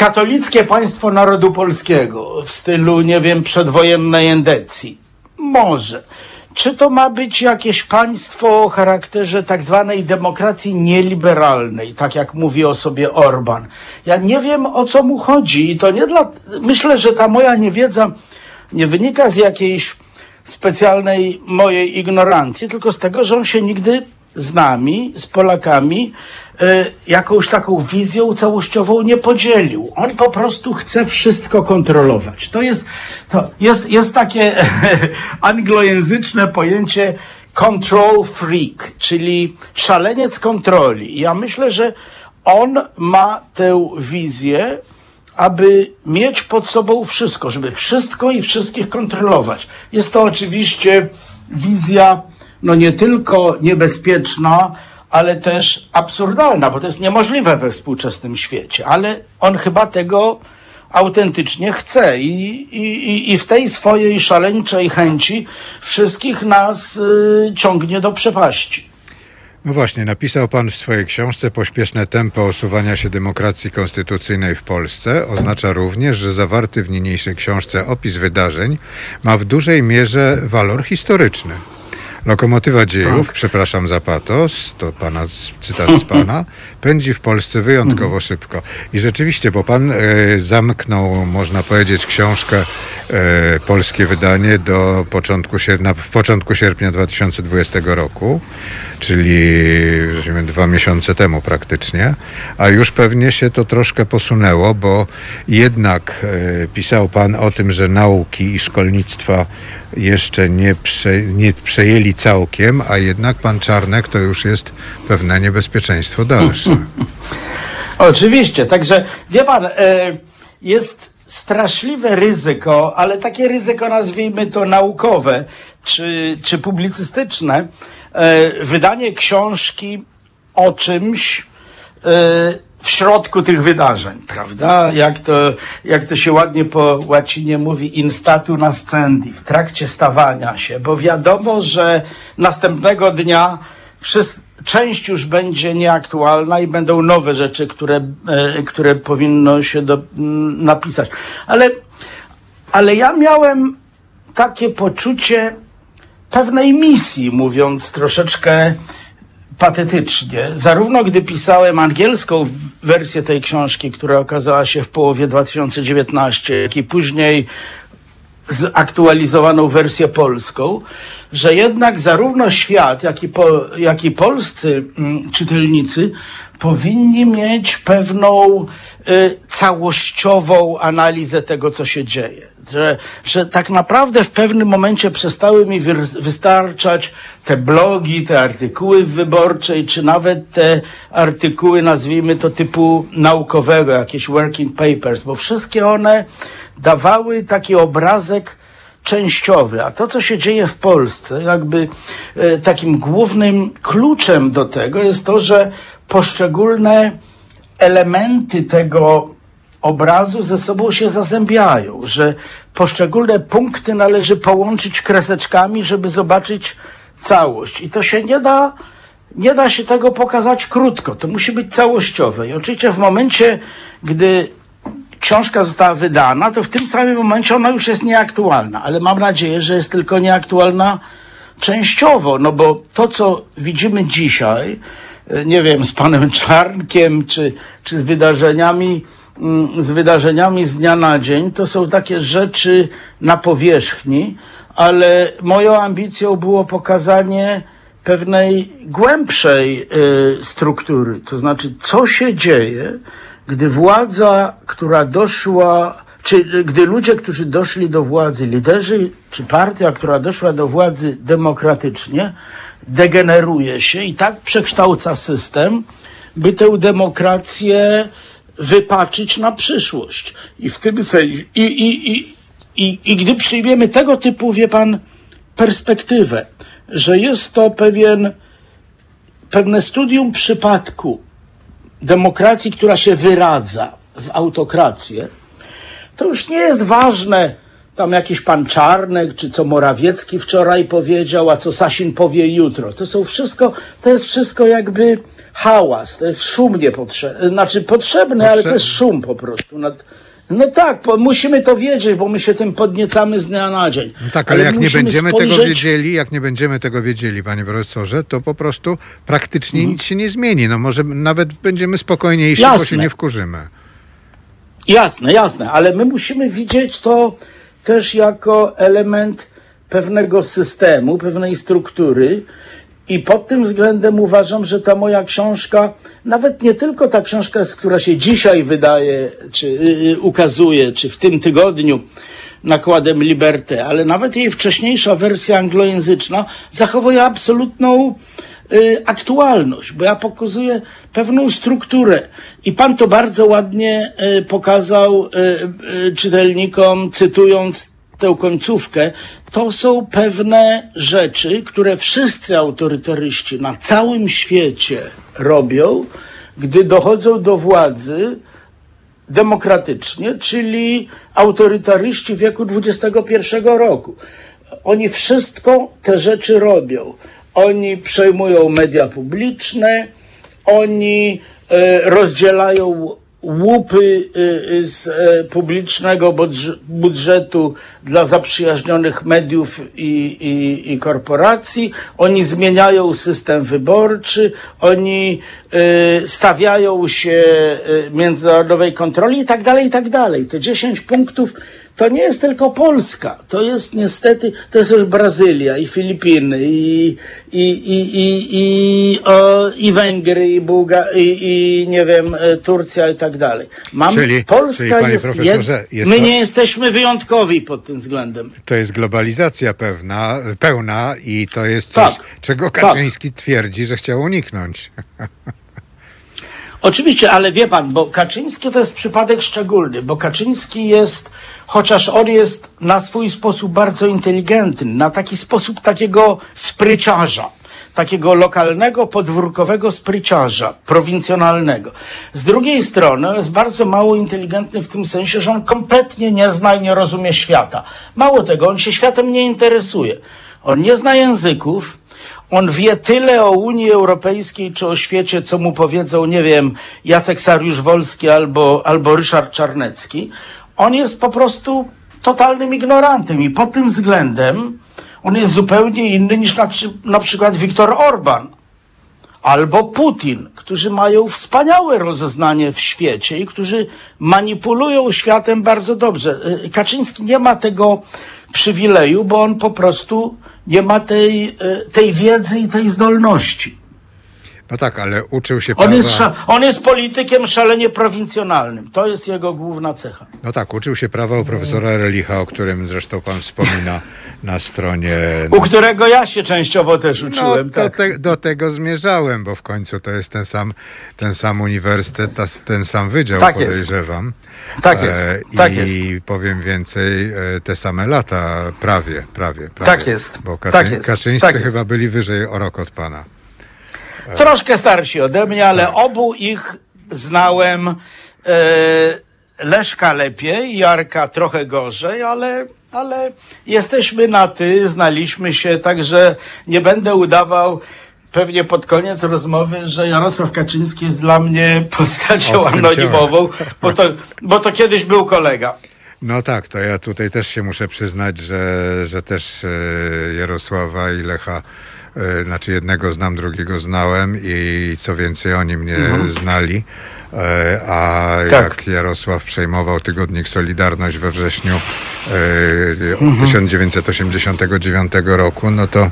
katolickie państwo narodu polskiego w stylu, nie wiem, przedwojennej endecji. Może. Czy to ma być jakieś państwo o charakterze tak zwanej demokracji nieliberalnej, tak jak mówi o sobie Orban? Ja nie wiem o co mu chodzi i to nie dla. Myślę, że ta moja niewiedza nie wynika z jakiejś specjalnej mojej ignorancji, tylko z tego, że on się nigdy z nami, z Polakami, jakąś taką wizją całościową nie podzielił. On po prostu chce wszystko kontrolować. To jest, to jest, jest takie [LAUGHS] anglojęzyczne pojęcie control freak, czyli szaleniec kontroli. Ja myślę, że on ma tę wizję, aby mieć pod sobą wszystko, żeby wszystko i wszystkich kontrolować. Jest to oczywiście wizja no nie tylko niebezpieczna, ale też absurdalna, bo to jest niemożliwe we współczesnym świecie. Ale on chyba tego autentycznie chce i, i, i w tej swojej szaleńczej chęci wszystkich nas y, ciągnie do przepaści. No właśnie, napisał Pan w swojej książce Pośpieszne tempo osuwania się demokracji konstytucyjnej w Polsce oznacza również, że zawarty w niniejszej książce opis wydarzeń ma w dużej mierze walor historyczny. Lokomotywa dziejów, tak. przepraszam za patos, to pana, cytat z pana, pędzi w Polsce wyjątkowo mhm. szybko. I rzeczywiście, bo pan e, zamknął, można powiedzieć, książkę, e, polskie wydanie do początku, sierpnia, w początku sierpnia 2020 roku, czyli dwa miesiące temu praktycznie, a już pewnie się to troszkę posunęło, bo jednak e, pisał pan o tym, że nauki i szkolnictwa jeszcze nie, prze, nie przejęli całkiem, a jednak pan Czarnek to już jest pewne niebezpieczeństwo dalsze. [LAUGHS] Oczywiście, także wie pan, e, jest straszliwe ryzyko, ale takie ryzyko nazwijmy to naukowe czy, czy publicystyczne, e, wydanie książki o czymś, e, w środku tych wydarzeń, prawda? Jak to, jak to się ładnie po łacinie mówi, in statu nascendi, w trakcie stawania się, bo wiadomo, że następnego dnia wszyscy, część już będzie nieaktualna i będą nowe rzeczy, które, e, które powinno się do, napisać. Ale, ale ja miałem takie poczucie pewnej misji, mówiąc troszeczkę patetycznie. Zarówno gdy pisałem angielską wersję tej książki, która okazała się w połowie 2019, jak i później zaktualizowaną wersję polską, że jednak zarówno świat, jak i, po, jak i polscy mm, czytelnicy powinni mieć pewną y, całościową analizę tego, co się dzieje. Że, że tak naprawdę w pewnym momencie przestały mi wystarczać te blogi, te artykuły w wyborczej, czy nawet te artykuły, nazwijmy to typu naukowego, jakieś working papers, bo wszystkie one dawały taki obrazek częściowy, a to, co się dzieje w Polsce, jakby e, takim głównym kluczem do tego jest to, że poszczególne elementy tego obrazu ze sobą się zazębiają, że poszczególne punkty należy połączyć kreseczkami, żeby zobaczyć całość. I to się nie da, nie da się tego pokazać krótko. To musi być całościowe. I oczywiście w momencie, gdy książka została wydana, to w tym samym momencie ona już jest nieaktualna. Ale mam nadzieję, że jest tylko nieaktualna częściowo, no bo to, co widzimy dzisiaj, nie wiem, z panem [LAUGHS] Czarnkiem, czy, czy z wydarzeniami, mm, z wydarzeniami z dnia na dzień, to są takie rzeczy na powierzchni, ale moją ambicją było pokazanie pewnej głębszej y, struktury. To znaczy, co się dzieje, gdy władza, która doszła, czy gdy ludzie, którzy doszli do władzy, liderzy, czy partia, która doszła do władzy demokratycznie, degeneruje się i tak przekształca system, by tę demokrację wypaczyć na przyszłość. I w tym sensie, i, i, i, i, i gdy przyjmiemy tego typu, wie pan, perspektywę, że jest to pewien pewne studium przypadku demokracji, która się wyradza w autokrację, to już nie jest ważne, tam jakiś pan Czarnek, czy co Morawiecki wczoraj powiedział, a co Sasin powie jutro. To są wszystko, to jest wszystko jakby hałas, to jest szum niepotrzebny, znaczy potrzebny, ale to jest szum po prostu. Nad- No tak, bo musimy to wiedzieć, bo my się tym podniecamy z dnia na dzień. No tak, ale, jak nie będziemy tego spojrzeć- wiedzieli, jak nie będziemy tego wiedzieli, panie profesorze, to po prostu praktycznie Mhm. nic się nie zmieni. No może nawet będziemy spokojniejsi, bo Jasne. się nie wkurzymy. Jasne, jasne, ale my musimy widzieć to też jako element pewnego systemu, pewnej struktury. I pod tym względem uważam, że ta moja książka, nawet nie tylko ta książka, która się dzisiaj wydaje, czy y, ukazuje, czy w tym tygodniu nakładem Liberté, ale nawet jej wcześniejsza wersja anglojęzyczna zachowuje absolutną y, aktualność, bo ja pokazuję pewną strukturę. I pan to bardzo ładnie y, pokazał y, y, czytelnikom, cytując tę końcówkę. To są pewne rzeczy, które wszyscy autorytaryści na całym świecie robią, gdy dochodzą do władzy demokratycznie, czyli autorytaryści wieku XXI roku. Oni wszystko te rzeczy robią. Oni przejmują media publiczne, oni e, rozdzielają łupy e, z e, publicznego budż- budżetu dla zaprzyjaźnionych mediów i, i, i korporacji, oni zmieniają system wyborczy, oni e, stawiają się międzynarodowej kontroli i tak dalej, i tak dalej. Te 10 punktów to nie jest tylko Polska, to jest niestety, to jest też Brazylia i Filipiny i, i, i, i, i, o, i Węgry i, Bułga, i, i nie wiem, e, Turcja i tak dalej. Mam, Czyli- Polska czyli, jest, jed... jest my nie jesteśmy wyjątkowi pod tym względem. To jest globalizacja pewna, pełna i to jest coś, Tak, czego tak. Kaczyński twierdzi, że chciał uniknąć. Oczywiście, ale wie pan, bo Kaczyński to jest przypadek szczególny, bo Kaczyński jest, chociaż on jest na swój sposób bardzo inteligentny, na taki sposób takiego spryciarza, takiego lokalnego, podwórkowego spryciarza, prowincjonalnego. Z drugiej strony jest bardzo mało inteligentny w tym sensie, że on kompletnie nie zna i nie rozumie świata. Mało tego, on się światem nie interesuje. On nie zna języków, on wie tyle o Unii Europejskiej czy o świecie, co mu powiedzą, nie wiem, Jacek Sariusz-Wolski albo, albo Ryszard Czarnecki. On jest po prostu totalnym ignorantem i pod tym względem on jest zupełnie inny niż na, na przykład Viktor Orban albo Putin, którzy mają wspaniałe rozeznanie w świecie i którzy manipulują światem bardzo dobrze. Y, Kaczyński nie ma tego przywileju, bo on po prostu nie ma tej, y, tej wiedzy i tej zdolności. No tak, ale uczył się On prawa... jest, sza- on jest politykiem szalenie prowincjonalnym. To jest jego główna cecha. No tak, uczył się prawa u profesora Erlicha, o którym zresztą pan wspomina [LAUGHS] na stronie... U którego ja się częściowo też No, uczyłem. do, tak. te, do tego zmierzałem, bo w końcu to jest ten sam, ten sam uniwersytet, ten sam wydział, Tak jest. podejrzewam. Tak jest, tak I jest. powiem więcej, e, te same lata, prawie, prawie. prawie Tak jest, Bo tak Kaczy, jest, Kaczyńscy tak jest. chyba byli wyżej o rok od pana. Troszkę starsi ode mnie, ale obu ich znałem. E, Leszka lepiej, Jarka trochę gorzej, ale, ale jesteśmy na ty, znaliśmy się, także nie będę udawał pewnie pod koniec rozmowy, że Jarosław Kaczyński jest dla mnie postacią anonimową, bo to, bo to kiedyś był kolega. No tak, to ja tutaj też się muszę przyznać, że, że też e, Jarosława i Lecha, znaczy jednego znam, drugiego znałem i co więcej oni mnie znali. E, A Mhm. Tak. jak Jarosław przejmował tygodnik Solidarność we wrześniu e, 1989 roku, no to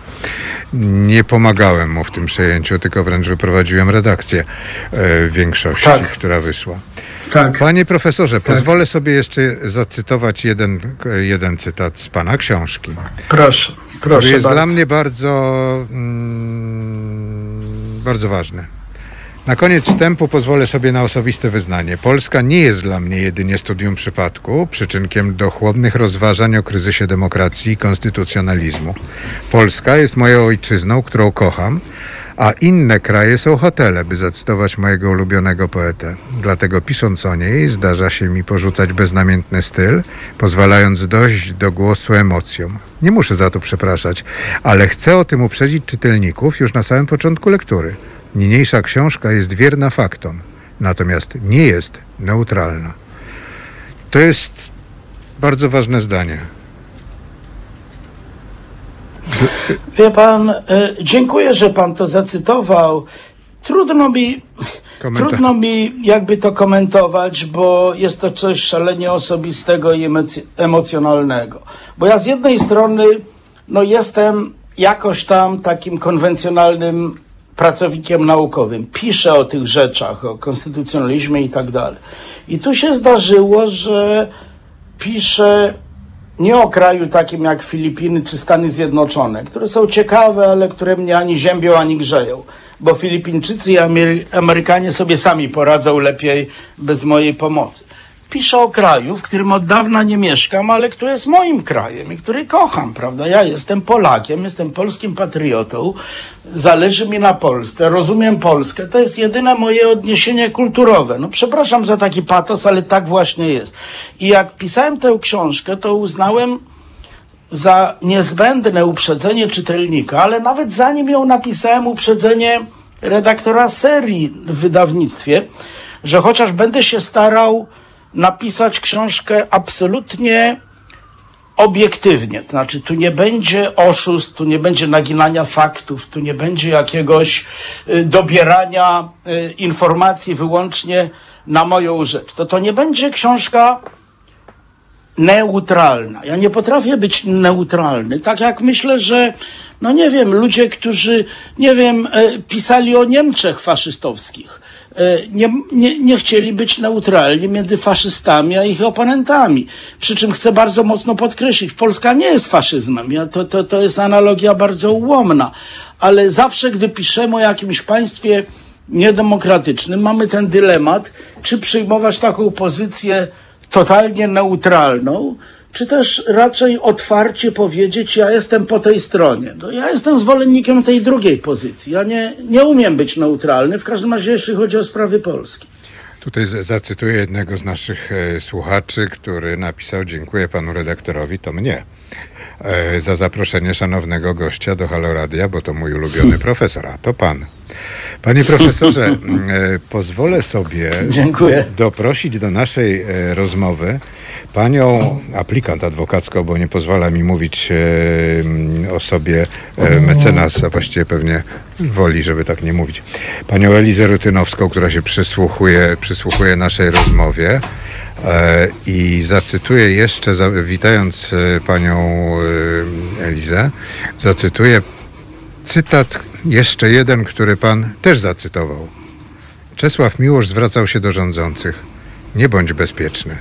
nie pomagałem mu w tym przejęciu, tylko wręcz wyprowadziłem redakcję e, większości, Tak. która wyszła. Tak. Panie profesorze, pozwolę sobie jeszcze zacytować jeden, jeden cytat z pana książki. Proszę, proszę jest bardzo. dla mnie bardzo, mm, bardzo ważny. Na koniec wstępu pozwolę sobie na osobiste wyznanie. Polska nie jest dla mnie jedynie studium przypadku, przyczynkiem do chłodnych rozważań o kryzysie demokracji i konstytucjonalizmu. Polska jest moją ojczyzną, którą kocham, A inne kraje są hotele, by zacytować mojego ulubionego poetę. Dlatego pisząc o niej, zdarza się mi porzucać beznamiętny styl, pozwalając dojść do głosu emocjom. Nie muszę za to przepraszać, ale chcę o tym uprzedzić czytelników już na samym początku lektury. Niniejsza książka jest wierna faktom, natomiast nie jest neutralna. To jest bardzo ważne zdanie. Wie pan, e, dziękuję, że pan to zacytował. Trudno mi, Komentarz. trudno mi jakby to komentować, bo jest to coś szalenie osobistego i emoc- emocjonalnego. Bo ja z jednej strony, no jestem jakoś tam takim konwencjonalnym pracownikiem naukowym. Piszę o tych rzeczach, o konstytucjonalizmie i tak dalej. I tu się zdarzyło, że piszę nie o kraju takim jak Filipiny czy Stany Zjednoczone, które są ciekawe, ale które mnie ani ziębią, ani grzeją. Bo Filipińczycy i Amery- Amerykanie sobie sami poradzą lepiej bez mojej pomocy. Piszę o kraju, w którym od dawna nie mieszkam, ale który jest moim krajem i który kocham, prawda? Ja jestem Polakiem, jestem polskim patriotą, zależy mi na Polsce, rozumiem Polskę. To jest jedyne moje odniesienie kulturowe. No przepraszam za taki patos, ale tak właśnie jest. I jak pisałem tę książkę, to uznałem za niezbędne uprzedzenie czytelnika, ale nawet zanim ją napisałem, uprzedzenie redaktora serii w wydawnictwie, że chociaż będę się starał napisać książkę absolutnie obiektywnie. To znaczy, tu nie będzie oszustw, tu nie będzie naginania faktów, tu nie będzie jakiegoś y, dobierania y, informacji wyłącznie na moją rzecz. To to nie będzie książka neutralna. Ja nie potrafię być neutralny. Tak jak myślę, że, no nie wiem, ludzie, którzy, nie wiem, e, pisali o Niemczech faszystowskich, nie, nie, nie chcieli być neutralni między faszystami a ich oponentami. Przy czym chcę bardzo mocno podkreślić, Polska nie jest faszyzmem. Ja, to, to, to jest analogia bardzo ułomna. Ale zawsze, gdy piszemy o jakimś państwie niedemokratycznym, mamy ten dylemat, czy przyjmować taką pozycję totalnie neutralną, czy też raczej otwarcie powiedzieć, ja jestem po tej stronie. No, ja jestem zwolennikiem tej drugiej pozycji. Ja nie, nie umiem być neutralny, w każdym razie jeśli chodzi o sprawy Polski. Tutaj zacytuję jednego z naszych e, słuchaczy, który napisał: Dziękuję panu redaktorowi, to mnie, e, za zaproszenie szanownego gościa do Haloradia, bo to mój ulubiony [LAUGHS] profesor, a to pan. Panie profesorze, [LAUGHS] m, e, pozwolę sobie Dziękuję. doprosić do naszej e, rozmowy panią aplikant adwokacką, bo nie pozwala mi mówić e, m, o sobie mecenas, a właściwie pewnie woli, żeby tak nie mówić. Panią Elizę Rutynowską, która się przysłuchuje, przysłuchuje naszej rozmowie. I zacytuję jeszcze, witając panią Elizę, zacytuję cytat jeszcze jeden, który pan też zacytował. Czesław Miłosz zwracał się do rządzących. Nie bądź bezpieczny.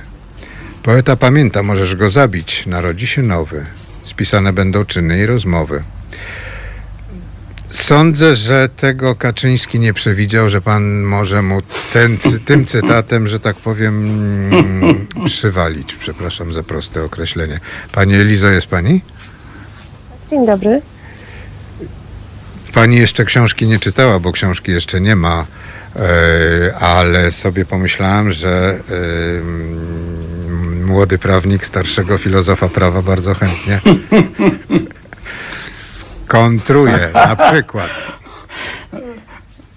Poeta pamięta, możesz go zabić, narodzi się nowy. Spisane będą czyny i rozmowy. Sądzę, że tego Kaczyński nie przewidział, że pan może mu ten, tym cytatem, że tak powiem, mm, przywalić. Przepraszam za proste określenie. Pani Elizo, jest pani? Dzień dobry. Pani jeszcze książki nie czytała, bo książki jeszcze nie ma, e, ale sobie pomyślałem, że młody prawnik starszego filozofa prawa bardzo chętnie skontruje na przykład.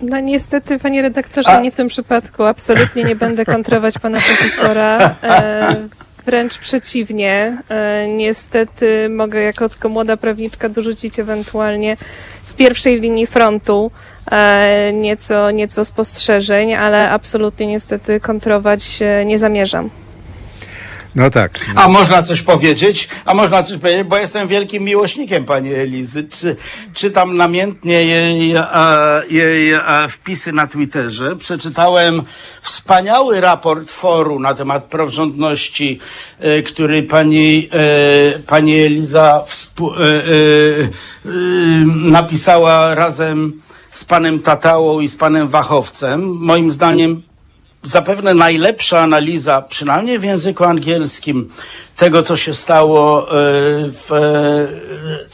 No niestety, panie redaktorze, nie w tym przypadku. Absolutnie nie będę kontrować pana profesora. E, wręcz przeciwnie. E, niestety mogę jako tylko młoda prawniczka dorzucić ewentualnie z pierwszej linii frontu e, nieco, nieco spostrzeżeń, ale absolutnie niestety kontrować nie zamierzam. No tak. A można coś powiedzieć? A można coś powiedzieć, bo jestem wielkim miłośnikiem pani Elizy. Czy, czytam namiętnie jej, e, jej e, wpisy na Twitterze. Przeczytałem wspaniały raport foru na temat praworządności, e, który pani, pani Eliza współ, napisała razem z panem Tatałą i z panem Wachowcem. Moim zdaniem zapewne najlepsza analiza, przynajmniej w języku angielskim, tego, co się stało e, w e,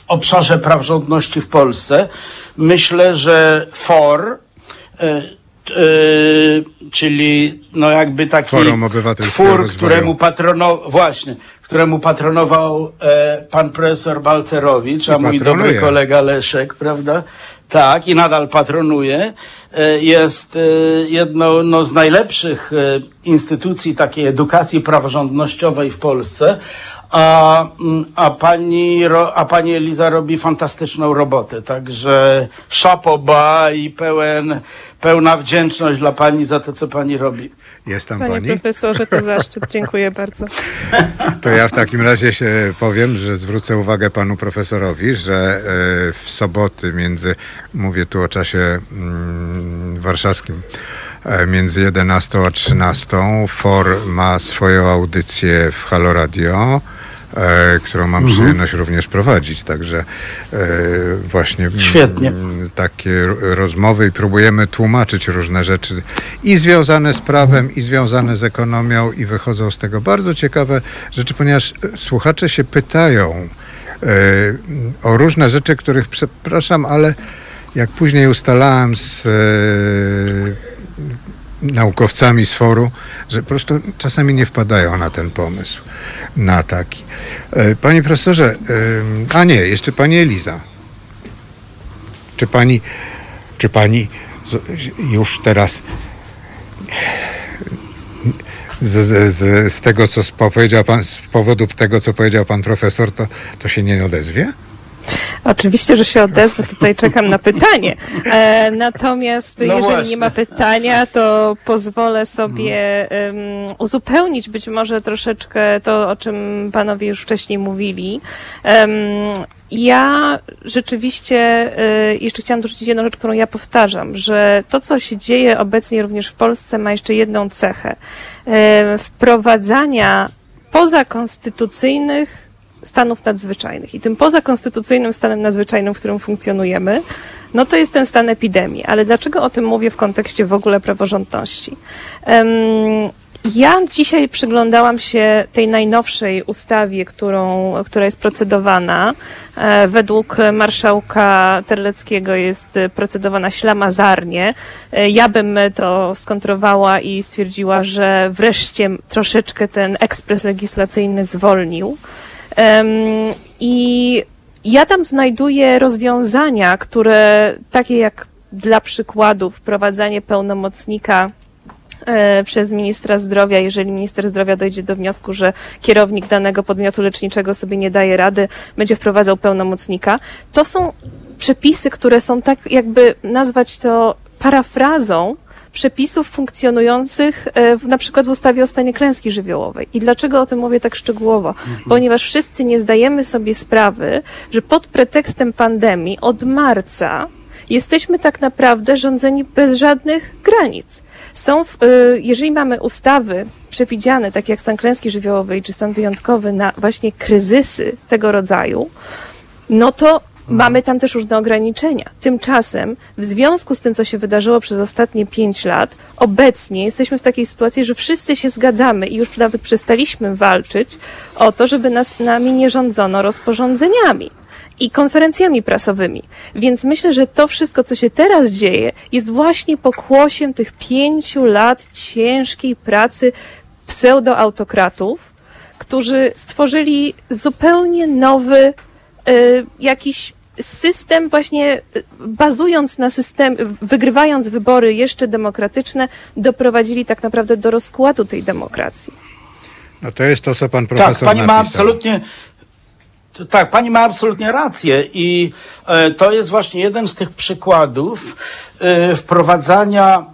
obszarze praworządności w Polsce. Myślę, że FOR, e, czyli no jakby taki twór, któremu patronował, właśnie, któremu patronował pan profesor Balcerowicz, a mój dobry kolega Leszek, prawda? Tak, i nadal patronuje. E, Jest e, jedną no, z najlepszych e, instytucji takiej edukacji praworządnościowej w Polsce. A, mm, a, pani, ro- a pani Eliza robi fantastyczną robotę. Także szapoba i pełen, pełna wdzięczność dla pani za to, co pani robi. Jest tam Panie pani? profesorze, to zaszczyt. Dziękuję bardzo. [LAUGHS] To ja w takim razie się powiem, że zwrócę uwagę panu profesorowi, że e, w soboty między, mówię tu o czasie mm, warszawskim, e, między 11 a 13 FOR ma swoją audycję w Halo Radio, którą mam przyjemność również prowadzić, także e, właśnie mm, Świetnie. takie rozmowy i próbujemy tłumaczyć różne rzeczy i związane z prawem, i związane z ekonomią i wychodzą z tego bardzo ciekawe rzeczy, ponieważ e, słuchacze się pytają e, o różne rzeczy, których przepraszam, ale jak później ustalałem z e, naukowcami z foru, że po prostu czasami nie wpadają na ten pomysł, na taki. E, Panie profesorze, em, a nie, jeszcze pani Eliza. Czy pani, czy pani już teraz z, z, z, z tego, co powiedział pan, z powodu tego, co powiedział pan profesor, to, to się nie odezwie? Oczywiście, że się odezwę, tutaj czekam na pytanie. E, natomiast No jeżeli właśnie. nie ma pytania, to pozwolę sobie em, uzupełnić być może troszeczkę to, o czym panowie już wcześniej mówili. Em, ja rzeczywiście e, jeszcze chciałam dorzucić jedną rzecz, którą ja powtarzam, że to, co się dzieje obecnie również w Polsce, ma jeszcze jedną cechę. E, wprowadzania pozakonstytucyjnych stanów nadzwyczajnych. I tym pozakonstytucyjnym stanem nadzwyczajnym, w którym funkcjonujemy, no to jest ten stan epidemii. Ale dlaczego o tym mówię w kontekście w ogóle praworządności? Em, ja dzisiaj przyglądałam się tej najnowszej ustawie, którą, która jest procedowana. E, Według marszałka Terleckiego jest procedowana ślamazarnie. E, Ja bym to skontrowała i stwierdziła, że wreszcie troszeczkę ten ekspres legislacyjny zwolnił. I ja tam znajduję rozwiązania, które takie jak dla przykładu wprowadzanie pełnomocnika e, przez ministra zdrowia, jeżeli minister zdrowia dojdzie do wniosku, że kierownik danego podmiotu leczniczego sobie nie daje rady, będzie wprowadzał pełnomocnika. To są przepisy, które są tak jakby nazwać to parafrazą przepisów funkcjonujących e, w, na przykład w ustawie o stanie klęski żywiołowej. I dlaczego o tym mówię tak szczegółowo? Ponieważ wszyscy nie zdajemy sobie sprawy, że pod pretekstem pandemii od marca jesteśmy tak naprawdę rządzeni bez żadnych granic. Są, w- y, jeżeli mamy ustawy przewidziane, tak jak stan klęski żywiołowej czy stan wyjątkowy na właśnie kryzysy tego rodzaju, no to mamy tam też różne ograniczenia. Tymczasem, w związku z tym, co się wydarzyło przez ostatnie pięć lat, obecnie jesteśmy w takiej sytuacji, że wszyscy się zgadzamy i już nawet przestaliśmy walczyć o to, żeby nas nami nie rządzono rozporządzeniami i konferencjami prasowymi. Więc myślę, że to wszystko, co się teraz dzieje, jest właśnie pokłosiem tych pięciu lat ciężkiej pracy pseudoautokratów, którzy stworzyli zupełnie nowy y, jakiś system właśnie y, bazując na system, wygrywając wybory jeszcze demokratyczne, doprowadzili tak naprawdę do rozkładu tej demokracji. No to jest to, co pan profesor Tak, pani ma napisał. absolutnie. Tak, pani ma absolutnie rację i e, to jest właśnie jeden z tych przykładów e, wprowadzania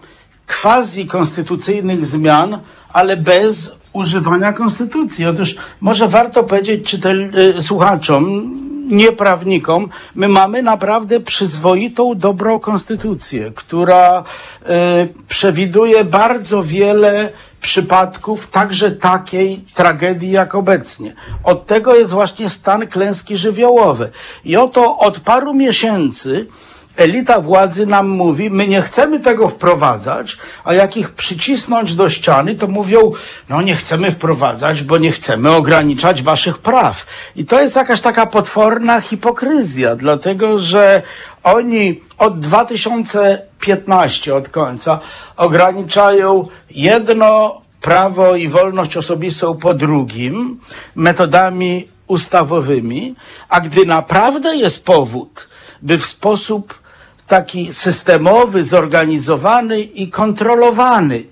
quasi konstytucyjnych zmian, ale bez używania konstytucji. Otóż może warto powiedzieć czytel, e, słuchaczom, nie prawnikom, my mamy naprawdę przyzwoitą, dobrą konstytucję, która e, przewiduje bardzo wiele przypadków, także takiej tragedii jak obecnie. Od tego jest właśnie stan klęski żywiołowej. I oto od paru miesięcy elita władzy nam mówi, my nie chcemy tego wprowadzać, a jak ich przycisnąć do ściany, to mówią, no nie chcemy wprowadzać, bo nie chcemy ograniczać waszych praw. I to jest jakaś taka potworna hipokryzja, dlatego że oni od 2015, od końca, ograniczają jedno prawo i wolność osobistą po drugim metodami ustawowymi, a gdy naprawdę jest powód, by w sposób taki systemowy, zorganizowany i kontrolowany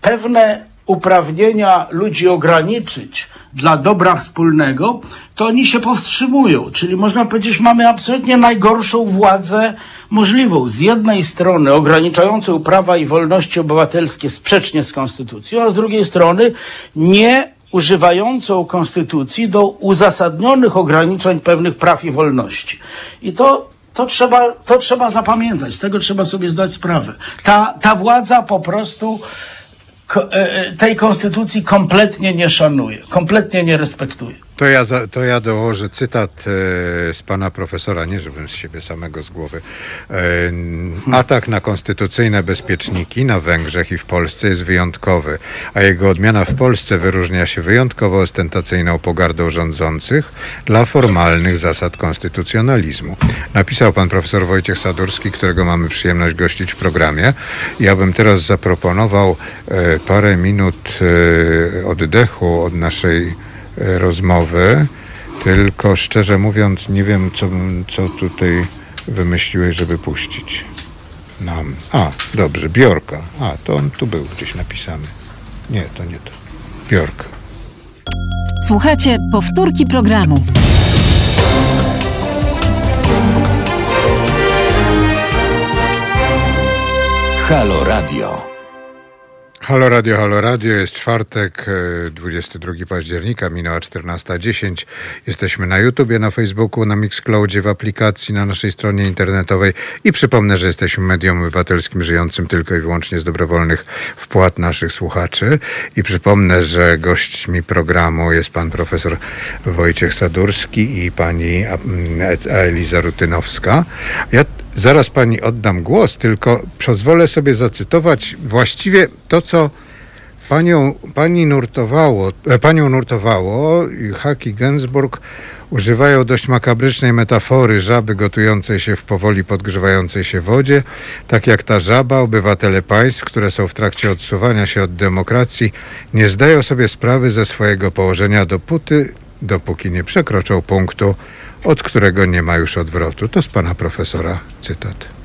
pewne uprawnienia ludzi ograniczyć dla dobra wspólnego, to oni się powstrzymują. Czyli można powiedzieć, mamy absolutnie najgorszą władzę możliwą. Z jednej strony ograniczającą prawa i wolności obywatelskie sprzecznie z konstytucją, a z drugiej strony nie używającą konstytucji do uzasadnionych ograniczeń pewnych praw i wolności. I to to trzeba, to trzeba zapamiętać, z tego trzeba sobie zdać sprawę. Ta, ta władza po prostu ko, e, tej konstytucji kompletnie nie szanuje, kompletnie nie respektuje. To ja, za, to ja dołożę cytat e, z pana profesora, nie żebym z siebie samego z głowy. E, atak na konstytucyjne bezpieczniki na Węgrzech i w Polsce jest wyjątkowy, a jego odmiana w Polsce wyróżnia się wyjątkowo ostentacyjną pogardą rządzących dla formalnych zasad konstytucjonalizmu. Napisał pan profesor Wojciech Sadurski, którego mamy przyjemność gościć w programie. Ja bym teraz zaproponował e, parę minut oddechu od naszej rozmowy, tylko szczerze mówiąc nie wiem, co, co tutaj wymyśliłeś, żeby puścić nam. A, dobrze, Bjorka. A, to on tu był gdzieś napisany. Nie, to nie to. Bjork. Słuchajcie powtórki programu. Halo Radio. Halo Radio, Halo Radio, jest czwartek, e, 22 października, minęła 14.10. Jesteśmy na YouTubie, na Facebooku, na Mixcloudzie, w aplikacji, na naszej stronie internetowej i przypomnę, że jesteśmy medium obywatelskim żyjącym tylko i wyłącznie z dobrowolnych wpłat naszych słuchaczy i przypomnę, że gośćmi programu jest pan profesor Wojciech Sadurski i pani mm, Eliza Rutynowska. Ja Zaraz pani oddam głos, tylko pozwolę sobie zacytować właściwie to, co panią, pani nurtowało, e, panią nurtowało Hak i Gensburg używają dość makabrycznej metafory żaby gotującej się w powoli podgrzewającej się wodzie. Tak jak ta żaba, obywatele państw, które są w trakcie odsuwania się od demokracji, nie zdają sobie sprawy ze swojego położenia dopóty, dopóki nie przekroczą punktu, od którego nie ma już odwrotu. To z pana profesora cytat.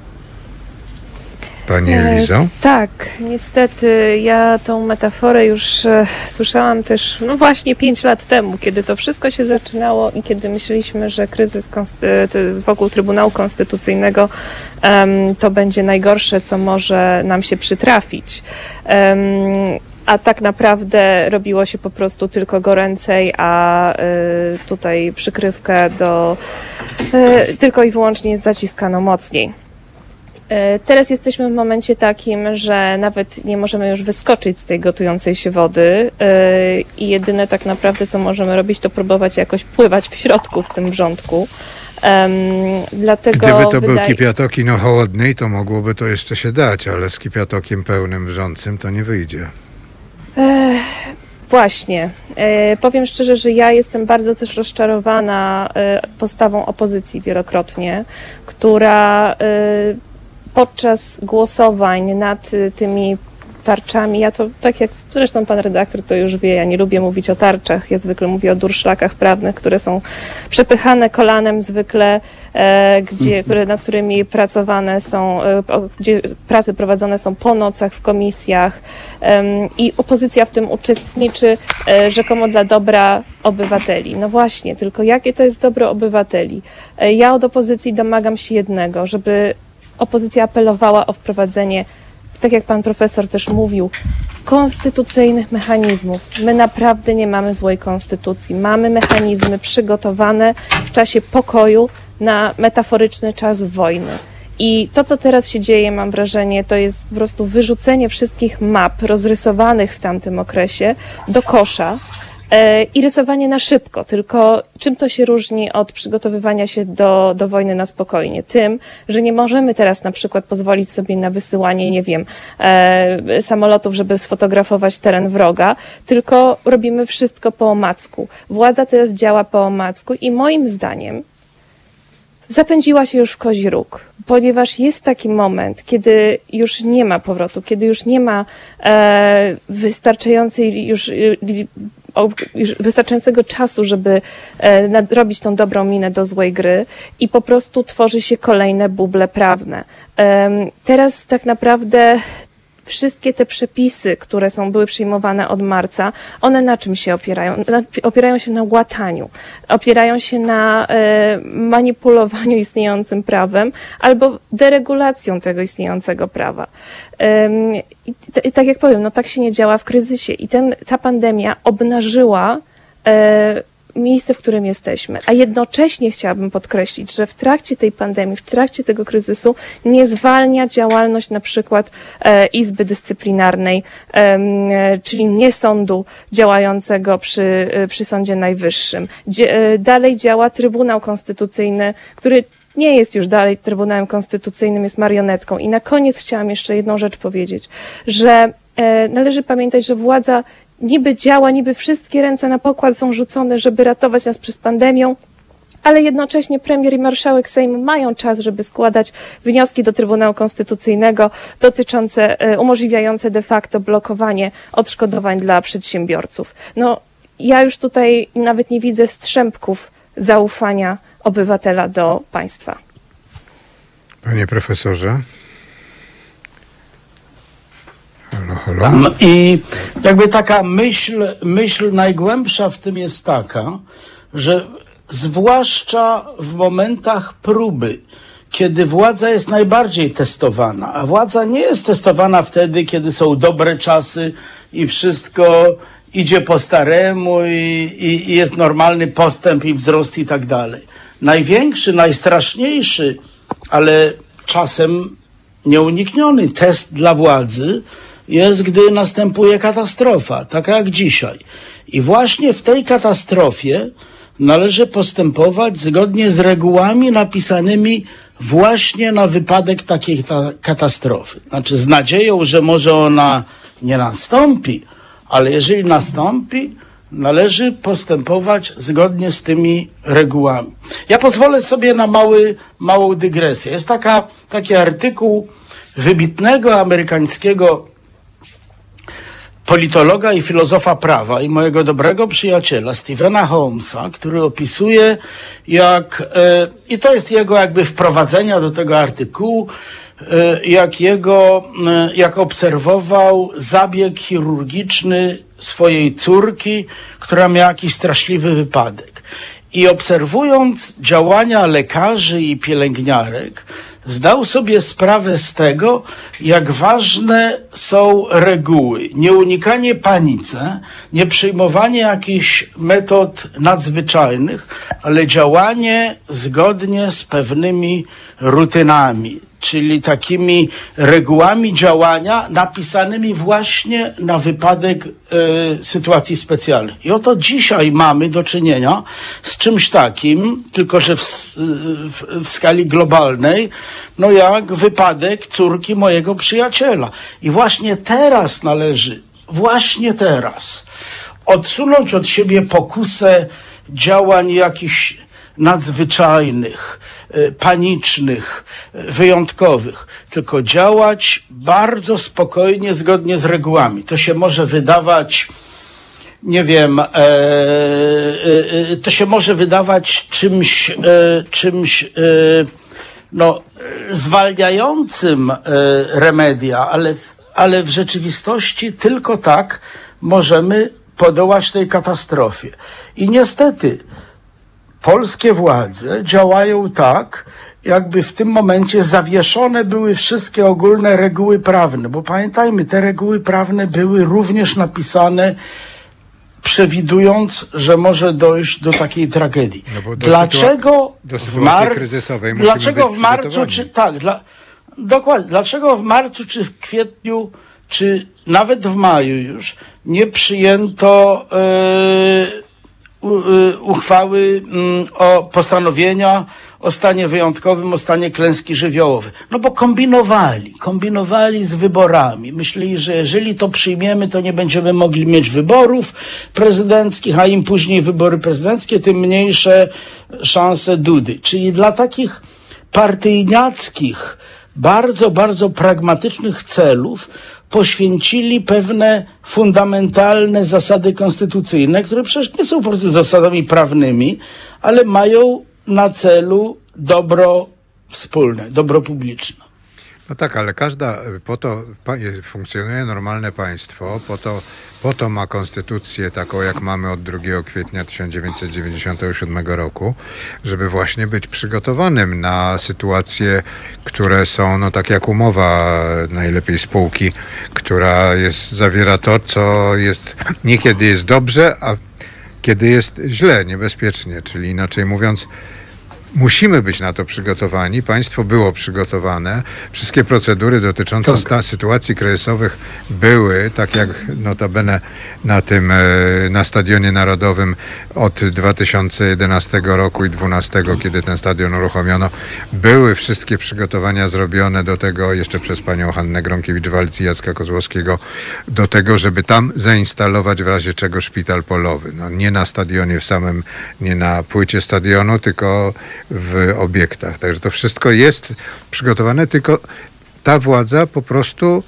Pani E, Elizo? Tak, niestety ja tą metaforę już e, słyszałam też, no właśnie pięć lat temu, kiedy to wszystko się zaczynało i kiedy myśleliśmy, że kryzys ty- wokół Trybunału Konstytucyjnego em, to będzie najgorsze, co może nam się przytrafić. Em, a tak naprawdę robiło się po prostu tylko goręcej, a y, tutaj przykrywkę do y, tylko i wyłącznie zaciskano mocniej. E, Teraz jesteśmy w momencie takim, że nawet nie możemy już wyskoczyć z tej gotującej się wody e, i jedyne tak naprawdę, co możemy robić, to próbować jakoś pływać w środku w tym wrzątku. Em, Dlatego Gdyby to był wydaje... kipiatok ino chłodny, to mogłoby to jeszcze się dać, ale z kipiatokiem pełnym wrzącym to nie wyjdzie. Właśnie. E, powiem szczerze, że ja jestem bardzo też rozczarowana e, postawą opozycji wielokrotnie, która e, podczas głosowań nad e, tymi tarczami, ja to tak jak zresztą pan redaktor to już wie, ja nie lubię mówić o tarczach, ja zwykle mówię o durszlakach prawnych, które są przepychane kolanem zwykle, e, gdzie, które, nad którymi pracowane są, e, gdzie prace prowadzone są po nocach w komisjach em, i opozycja w tym uczestniczy e, rzekomo dla dobra obywateli. No właśnie, tylko jakie to jest dobro obywateli? E, ja od opozycji domagam się jednego, żeby opozycja apelowała o wprowadzenie tak jak pan profesor też mówił, konstytucyjnych mechanizmów. My naprawdę nie mamy złej konstytucji. Mamy mechanizmy przygotowane w czasie pokoju na metaforyczny czas wojny. I to, co teraz się dzieje, mam wrażenie, to jest po prostu wyrzucenie wszystkich map rozrysowanych w tamtym okresie do kosza i rysowanie na szybko. Tylko czym to się różni od przygotowywania się do, do wojny na spokojnie? Tym, że nie możemy teraz na przykład pozwolić sobie na wysyłanie, nie wiem, e, samolotów, żeby sfotografować teren wroga, tylko robimy wszystko po omacku. Władza teraz działa po omacku i moim zdaniem zapędziła się już w kozi róg, ponieważ jest taki moment, kiedy już nie ma powrotu, kiedy już nie ma e, wystarczającej już, y, wystarczającego czasu, żeby e, nadrobić tą dobrą minę do złej gry i po prostu tworzy się kolejne buble prawne. Teraz tak naprawdę wszystkie te przepisy, które są, były przyjmowane od marca, one na czym się opierają? Opierają się na łataniu, opierają się na e, manipulowaniu istniejącym prawem albo deregulacją tego istniejącego prawa. I tak jak powiem, no tak się nie działa w kryzysie i ten, ta pandemia obnażyła e, miejsce, w którym jesteśmy. A jednocześnie chciałabym podkreślić, że w trakcie tej pandemii, w trakcie tego kryzysu nie zwalnia działalność na przykład e, Izby Dyscyplinarnej, e, czyli nie sądu działającego przy, e, przy Sądzie Najwyższym. Dalej działa Trybunał Konstytucyjny, który nie jest już dalej Trybunałem Konstytucyjnym, jest marionetką. I na koniec chciałam jeszcze jedną rzecz powiedzieć, że należy pamiętać, że władza niby działa, niby wszystkie ręce na pokład są rzucone, żeby ratować nas przez pandemię, ale jednocześnie premier i marszałek Sejmu mają czas, żeby składać wnioski do Trybunału Konstytucyjnego dotyczące, e, umożliwiające de facto blokowanie odszkodowań dla przedsiębiorców. No, ja już tutaj nawet nie widzę strzępków zaufania obywatela do państwa. Panie profesorze. No I jakby taka myśl, myśl najgłębsza w tym jest taka, że zwłaszcza w momentach próby, kiedy władza jest najbardziej testowana, a władza nie jest testowana wtedy, kiedy są dobre czasy i wszystko idzie po staremu i, i, i jest normalny postęp i wzrost i tak dalej. Największy, najstraszniejszy, ale czasem nieunikniony test dla władzy jest, gdy następuje katastrofa, taka jak dzisiaj. I właśnie w tej katastrofie należy postępować zgodnie z regułami napisanymi właśnie na wypadek takiej ta katastrofy. Znaczy z nadzieją, że może ona nie nastąpi, ale jeżeli nastąpi, należy postępować zgodnie z tymi regułami. Ja pozwolę sobie na mały, małą dygresję. Jest taka, taki artykuł wybitnego amerykańskiego politologa i filozofa prawa i mojego dobrego przyjaciela Stephena Holmesa, który opisuje jak, e, i to jest jego jakby wprowadzenia do tego artykułu, e, jak jego, e, jak obserwował zabieg chirurgiczny swojej córki, która miała jakiś straszliwy wypadek. I obserwując działania lekarzy i pielęgniarek, zdał sobie sprawę z tego, jak ważne są reguły. Nieunikanie panice, nie przyjmowanie jakichś metod nadzwyczajnych, ale działanie zgodnie z pewnymi rutynami, czyli takimi regułami działania napisanymi właśnie na wypadek e, sytuacji specjalnych. I oto dzisiaj mamy do czynienia z czymś takim, tylko że w, s- w, w skali globalnej, no jak wypadek córki mojego przyjaciela. I właśnie teraz należy, właśnie teraz, odsunąć od siebie pokusę działań jakichś nadzwyczajnych, e, panicznych, e, wyjątkowych, tylko działać bardzo spokojnie, zgodnie z regułami. To się może wydawać, nie wiem, e, to się może wydawać czymś, czymś no, zwalniającym remedia, ale, ale w rzeczywistości tylko tak możemy podołać tej katastrofie. I niestety, polskie władze działają tak, jakby w tym momencie zawieszone były wszystkie ogólne reguły prawne, bo pamiętajmy, te reguły prawne były również napisane przewidując, że może dojść do takiej tragedii. No do dlaczego do w mar... dlaczego w marcu czy tak, dla... dokładnie, dlaczego w marcu czy w kwietniu czy nawet w maju już nie przyjęto e, uchwały mm, o postanowienia o stanie wyjątkowym, o stanie klęski żywiołowej. No bo kombinowali, kombinowali z wyborami. Myśleli, że jeżeli to przyjmiemy, to nie będziemy mogli mieć wyborów prezydenckich, a im później wybory prezydenckie, tym mniejsze szanse Dudy. Czyli dla takich partyjniackich, bardzo, bardzo pragmatycznych celów poświęcili pewne fundamentalne zasady konstytucyjne, które przecież nie są po prostu zasadami prawnymi, ale mają na celu dobro wspólne, dobro publiczne. No tak, ale każda, po to funkcjonuje normalne państwo, po to, po to ma konstytucję taką, jak mamy od 2 kwietnia 1997 roku, żeby właśnie być przygotowanym na sytuacje, które są, no tak jak umowa najlepiej spółki, która jest, zawiera to, co jest, niekiedy jest dobrze, a kiedy jest źle, niebezpiecznie, czyli inaczej mówiąc, Musimy być na to przygotowani. Państwo było przygotowane. Wszystkie procedury dotyczące Tak. sytuacji kryzysowych były, tak jak notabene na tym, e, na Stadionie Narodowym od 2011 roku i 2012, kiedy ten stadion uruchomiono, były wszystkie przygotowania zrobione do tego, jeszcze przez panią Hannę Gronkiewicz-Walc i Jacka Kozłowskiego, do tego, żeby tam zainstalować w razie czego szpital polowy. No, nie na stadionie w samym, nie na płycie stadionu, tylko w obiektach. Także to wszystko jest przygotowane, tylko ta władza po prostu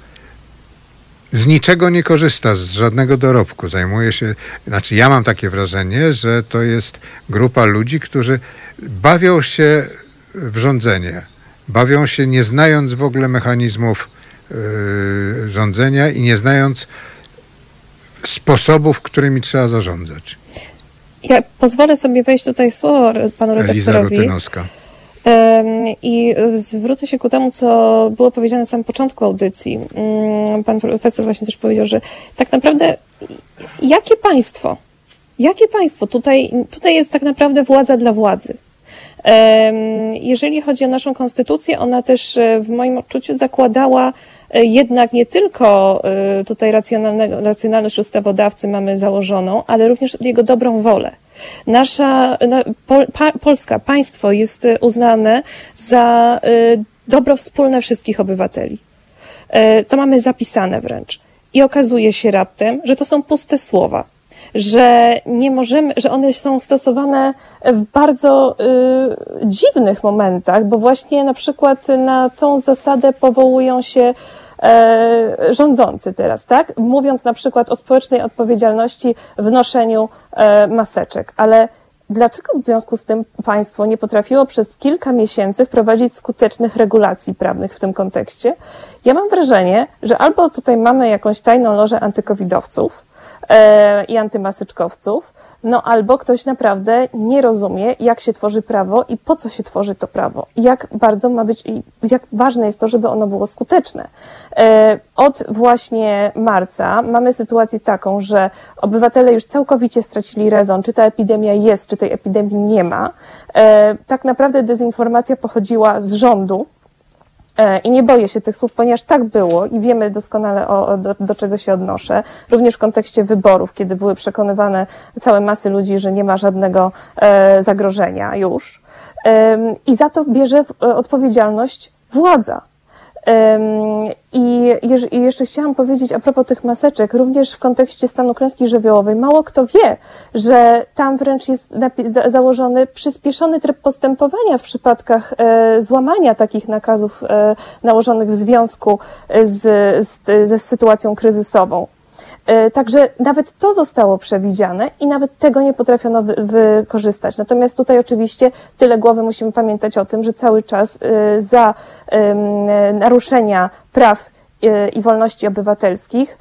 z niczego nie korzysta, z żadnego dorobku. Zajmuje się, znaczy ja mam takie wrażenie, że to jest grupa ludzi, którzy bawią się w rządzenie. Bawią się nie znając w ogóle mechanizmów yy, rządzenia i nie znając sposobów, którymi trzeba zarządzać. Ja pozwolę sobie wejść tutaj słowo panu redaktorowi. I e, zwrócę się ku temu, co było powiedziane na samym początku audycji. Mm, Pan profesor właśnie też powiedział, że tak naprawdę jakie państwo? Jakie państwo? Tutaj, tutaj jest tak naprawdę władza dla władzy. Jeżeli chodzi o naszą konstytucję, ona też e, w moim odczuciu zakładała jednak nie tylko e, tutaj racjonalność ustawodawcy mamy założoną, ale również jego dobrą wolę. Nasza pa, Polska, państwo jest e, uznane za e, dobro wspólne wszystkich obywateli. E, To mamy zapisane wręcz. I okazuje się raptem, że to są puste słowa, że nie możemy, że one są stosowane w bardzo y, dziwnych momentach, bo właśnie na przykład na tą zasadę powołują się e, rządzący teraz, tak? Mówiąc na przykład o społecznej odpowiedzialności w noszeniu e, maseczek, ale Dlaczego w związku z tym państwo nie potrafiło przez kilka miesięcy wprowadzić skutecznych regulacji prawnych w tym kontekście? Ja mam wrażenie, że albo tutaj mamy jakąś tajną lożę antykowidowców i antymaseczkowców, no albo ktoś naprawdę nie rozumie, jak się tworzy prawo i po co się tworzy to prawo. Jak bardzo ma być, i jak ważne jest to, żeby ono było skuteczne. E, Od właśnie marca mamy sytuację taką, że obywatele już całkowicie stracili rezon, czy ta epidemia jest, czy tej epidemii nie ma. E, Tak naprawdę dezinformacja pochodziła z rządu, I nie boję się tych słów, ponieważ tak było i wiemy doskonale, o, do, do czego się odnoszę. Również w kontekście wyborów, kiedy były przekonywane całe masy ludzi, że nie ma żadnego e, zagrożenia już. I za to bierze e, odpowiedzialność władza. I, jeszcze chciałam powiedzieć a propos tych maseczek, również w kontekście stanu klęski żywiołowej. Mało kto wie, że tam wręcz jest założony przyspieszony tryb postępowania w przypadkach e, złamania takich nakazów e, nałożonych w związku z, z, ze sytuacją kryzysową. E, Także nawet to zostało przewidziane i nawet tego nie potrafiono wy, wykorzystać. Natomiast tutaj oczywiście tyle głowy musimy pamiętać o tym, że cały czas e, za naruszenia praw e, i wolności obywatelskich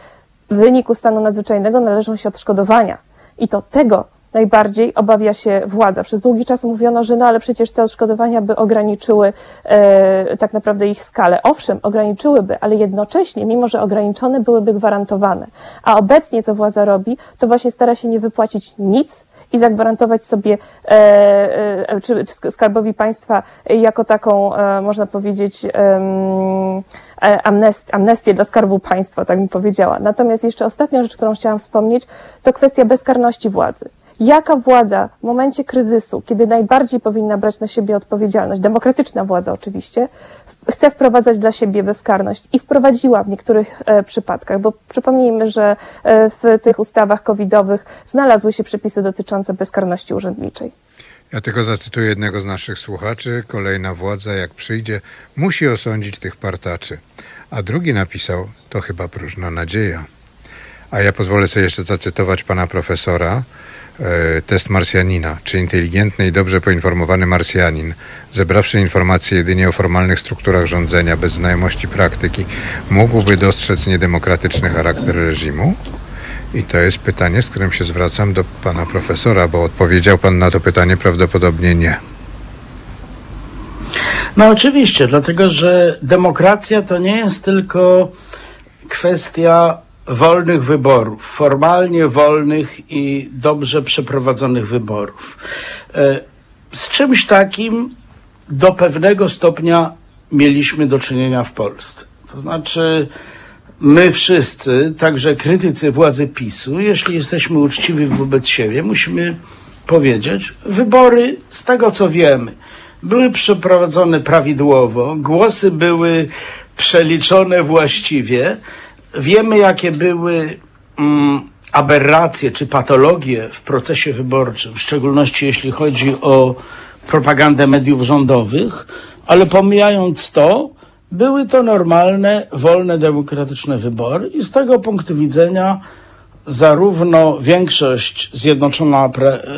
w wyniku stanu nadzwyczajnego należą się odszkodowania. I to tego najbardziej obawia się władza. Przez długi czas mówiono, że no ale przecież te odszkodowania by ograniczyły e, tak naprawdę ich skalę. Owszem, ograniczyłyby, ale jednocześnie, mimo że ograniczone, byłyby gwarantowane. A obecnie co władza robi, to właśnie stara się nie wypłacić nic i zagwarantować sobie, e, e, czy, czy skarbowi państwa jako taką, e, można powiedzieć, e, amnest, amnestię dla skarbu państwa, tak bym powiedziała. Natomiast jeszcze ostatnią rzecz, którą chciałam wspomnieć, to kwestia bezkarności władzy. Jaka władza w momencie kryzysu, kiedy najbardziej powinna brać na siebie odpowiedzialność, demokratyczna władza oczywiście, chce wprowadzać dla siebie bezkarność i wprowadziła w niektórych e, przypadkach, bo przypomnijmy, że e, w tych ustawach covidowych znalazły się przepisy dotyczące bezkarności urzędniczej. Ja tylko zacytuję jednego z naszych słuchaczy. Kolejna władza, jak przyjdzie, musi osądzić tych partaczy. A drugi napisał, to chyba próżna nadzieja. A ja pozwolę sobie jeszcze zacytować pana profesora. E, test Marsjanina. Czy inteligentny i dobrze poinformowany Marsjanin, zebrawszy informacje jedynie o formalnych strukturach rządzenia, bez znajomości praktyki, mógłby dostrzec niedemokratyczny charakter reżimu? I to jest pytanie, z którym się zwracam do pana profesora, bo odpowiedział pan na to pytanie prawdopodobnie nie. No oczywiście, dlatego że demokracja to nie jest tylko kwestia wolnych wyborów, formalnie wolnych i dobrze przeprowadzonych wyborów. E, Z czymś takim do pewnego stopnia mieliśmy do czynienia w Polsce. To znaczy, my wszyscy, także krytycy władzy PiSu, jeśli jesteśmy uczciwi wobec siebie, musimy powiedzieć, wybory z tego co wiemy, były przeprowadzone prawidłowo, głosy były przeliczone właściwie, wiemy jakie były mm, aberracje czy patologie w procesie wyborczym, w szczególności jeśli chodzi o propagandę mediów rządowych, ale pomijając to, były to normalne, wolne, demokratyczne wybory i z tego punktu widzenia zarówno większość Zjednoczona,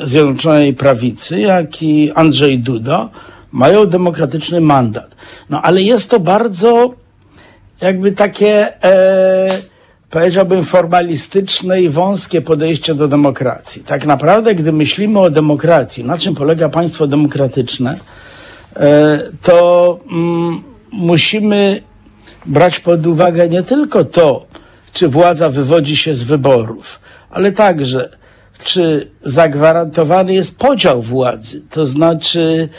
Zjednoczonej Prawicy, jak i Andrzej Duda mają demokratyczny mandat. No ale jest to bardzo jakby takie, e, powiedziałbym, formalistyczne i wąskie podejście do demokracji. Tak naprawdę, gdy myślimy o demokracji, na czym polega państwo demokratyczne, e, to mm, musimy brać pod uwagę nie tylko to, czy władza wywodzi się z wyborów, ale także, czy zagwarantowany jest podział władzy, to znaczy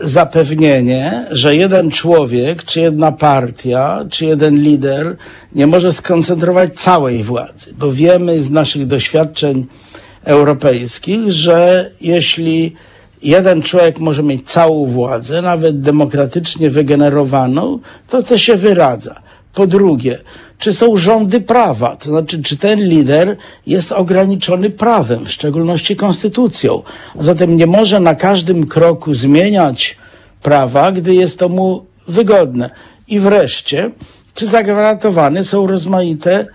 zapewnienie, że jeden człowiek, czy jedna partia, czy jeden lider nie może skoncentrować całej władzy, bo wiemy z naszych doświadczeń europejskich, że jeśli jeden człowiek może mieć całą władzę, nawet demokratycznie wygenerowaną, to to się wyradza. Po drugie, czy są rządy prawa, to znaczy, czy ten lider jest ograniczony prawem, w szczególności konstytucją. A zatem nie może na każdym kroku zmieniać prawa, gdy jest to mu wygodne. I wreszcie, czy zagwarantowane są rozmaite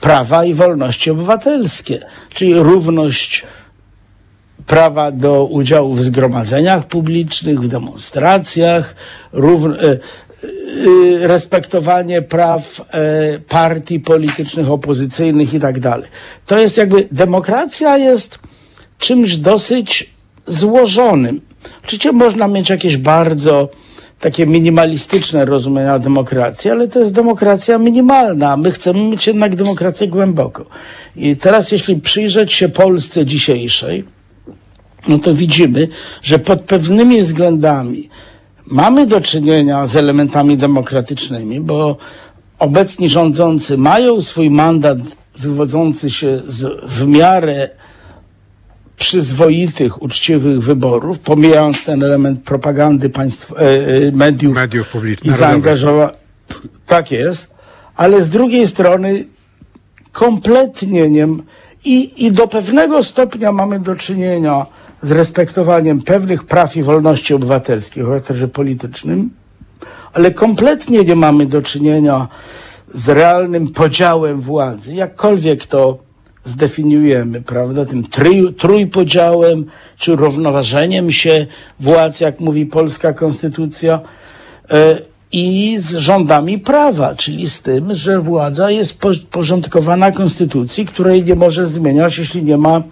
prawa i wolności obywatelskie, czyli równość prawa do udziału w zgromadzeniach publicznych, w demonstracjach, równ, e, respektowanie praw e, partii politycznych, opozycyjnych i tak dalej. To jest jakby, demokracja jest czymś dosyć złożonym. Oczywiście można mieć jakieś bardzo takie minimalistyczne rozumienia demokracji, ale to jest demokracja minimalna. a My chcemy mieć jednak demokrację głęboko. I teraz jeśli przyjrzeć się Polsce dzisiejszej, no to widzimy, że pod pewnymi względami mamy do czynienia z elementami demokratycznymi, bo obecni rządzący mają swój mandat wywodzący się z w miarę przyzwoitych, uczciwych wyborów, pomijając ten element propagandy państw, e, e, mediów, Mediów i publicznych. zaangażowania. Tak jest, ale z drugiej strony kompletnie nie. I, I do pewnego stopnia mamy do czynienia z respektowaniem pewnych praw i wolności obywatelskich o charakterze politycznym, ale kompletnie nie mamy do czynienia z realnym podziałem władzy, jakkolwiek to zdefiniujemy, prawda, tym trój, trójpodziałem, czy równoważeniem się władz, jak mówi polska konstytucja, e, i z rządami prawa, czyli z tym, że władza jest po- porządkowana konstytucji, której nie może zmieniać, jeśli nie ma